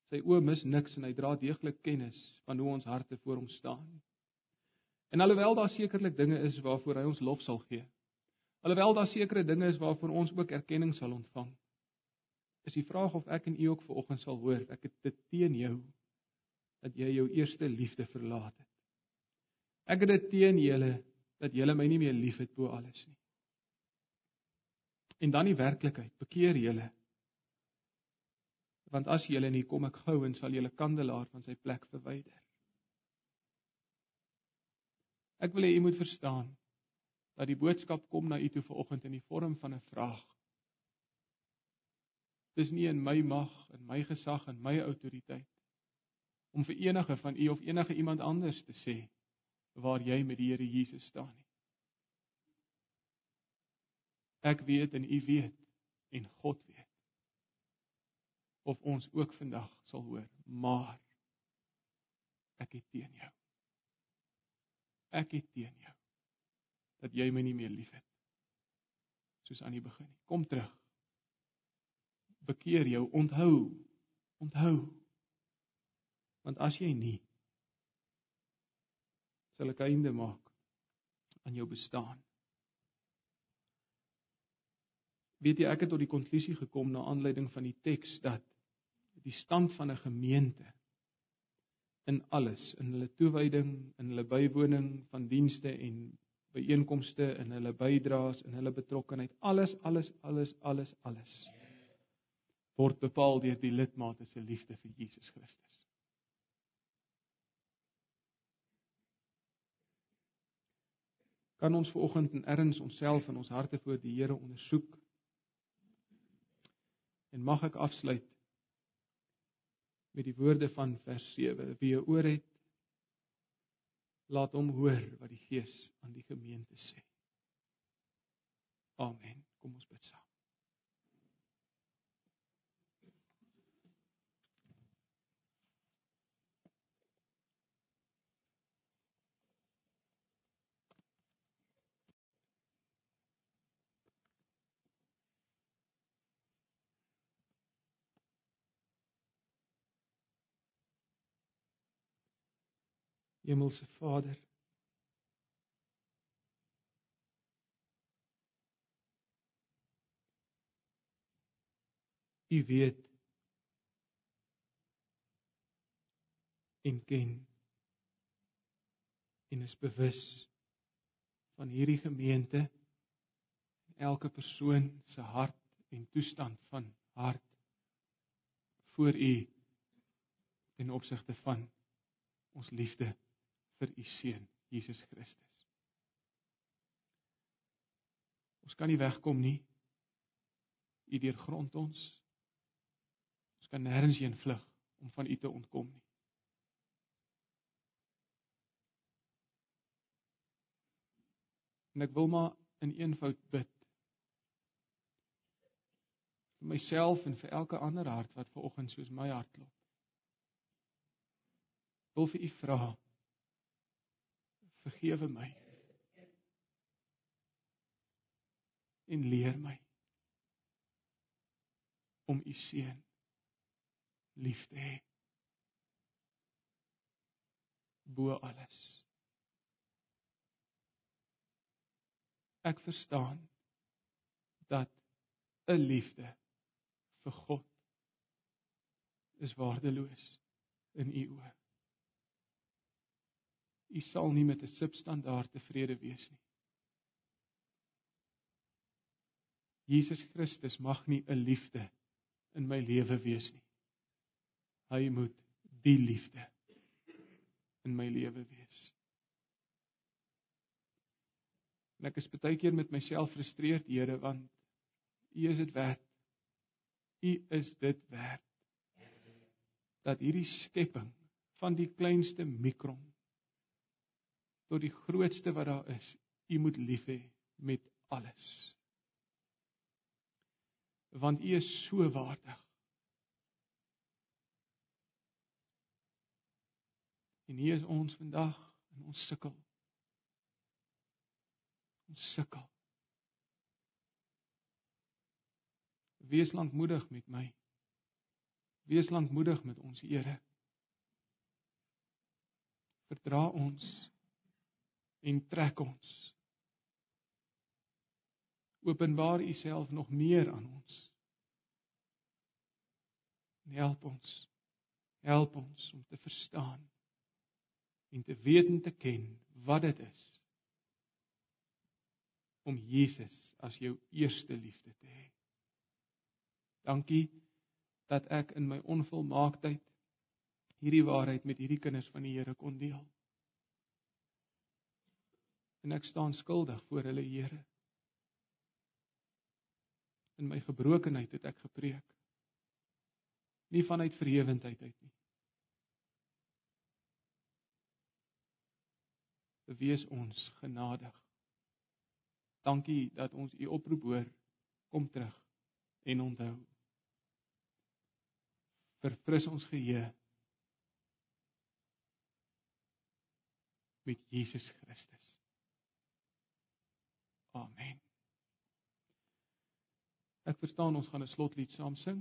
Sy oë mis niks en hy dra deeglik kennis van hoe ons harte voor hom staan. En alhoewel daar sekerlik dinge is waarvoor hy ons lof sal gee, alhoewel daar sekere dinge is waarvoor ons ook erkenning sal ontvang, is die vraag of ek en u ook vanoggend sal hoor ek het dit teen jou dat jy jou eerste liefde verlaat het. Ek het dit teen julle dat julle my nie meer liefhet bo alles nie. En dan die werklikheid, bekeer julle. Want as julle nie kom ek gou en sal julle kandelaar van sy plek verwyder. Ek wil hê u moet verstaan dat die boodskap kom na u toe vanoggend in die vorm van 'n vraag. Dis nie in my mag en my gesag en my autoriteit om vir enige van u of enige iemand anders te sê waar jy met die Here Jesus staan nie. Ek weet en u weet en God weet of ons ook vandag sal hoor, maar ek het teen jou ek het teen jou dat jy my nie meer liefhet soos aan die begin nie. Kom terug. Bekeer jou. Onthou. Onthou. Want as jy nie sal ek einde maak aan jou bestaan. Weet jy ek het tot die konklusie gekom na aanleiding van die teks dat die stand van 'n gemeente in alles, in hulle toewyding, in hulle bywoning van dienste en byeenkomste, in hulle bydraes, in hulle betrokkeheid, alles, alles, alles, alles, alles word bepaal deur die lidmate se liefde vir Jesus Christus. Kan ons vanoggend in erns onsself en ons harte voor die Here ondersoek? En mag ek afsluit met die woorde van vers 7. Wie 'n oor het, laat hom hoor wat die Gees aan die gemeente sê. Amen. Kom ons bid saam. Hemelse Vader. U weet en ken en is bewus van hierdie gemeente elke persoon se hart en toestand van hart voor u in opsigte van ons liefde vir u seun Jesus Christus. Ons kan nie wegkom nie. U deurgrond ons. Ons kan nêrens heen vlug om van u te ontkom nie. En ek wil maar in eenvoud bid vir myself en vir elke ander hart wat ver oggend soos my hart klop. Wil vir u vra vergewe my. En leer my om u seun lief te hê. Bo alles. Ek verstaan dat 'n liefde vir God is waardeloos in u oë. U sal nie met 'n substandaard tevrede wees nie. Jesus Christus mag nie 'n liefde in my lewe wees nie. Hy moet die liefde in my lewe wees. En ek is baie keer met myself frustreerd, Here, want U is dit werd. U is dit werd dat hierdie skepping van die kleinste mikron tot die grootste wat daar is, U moet lief hê met alles. Want U is so waardig. En hier is ons vandag en ons sukkel. Ons sukkel. Wees lankmoedig met my. Wees lankmoedig met ons Here. Verdra ons en trek ons. Openbaar U self nog meer aan ons. En help ons. Help ons om te verstaan en te weet en te ken wat dit is om Jesus as jou eerste liefde te hê. Dankie dat ek in my onvolmaaktheid hierdie waarheid met hierdie kinders van die Here kon deel en ek staan skuldig voor hulle Here. In my gebrokenheid het ek gepreek. Nie vanuit verhewendheid uit nie. Wees ons genadig. Dankie dat ons u oproep hoor. Kom terug en onthou. Verfris ons geheue met Jesus Christus. Amen. Ek verstaan ons gaan 'n slotlied saam sing.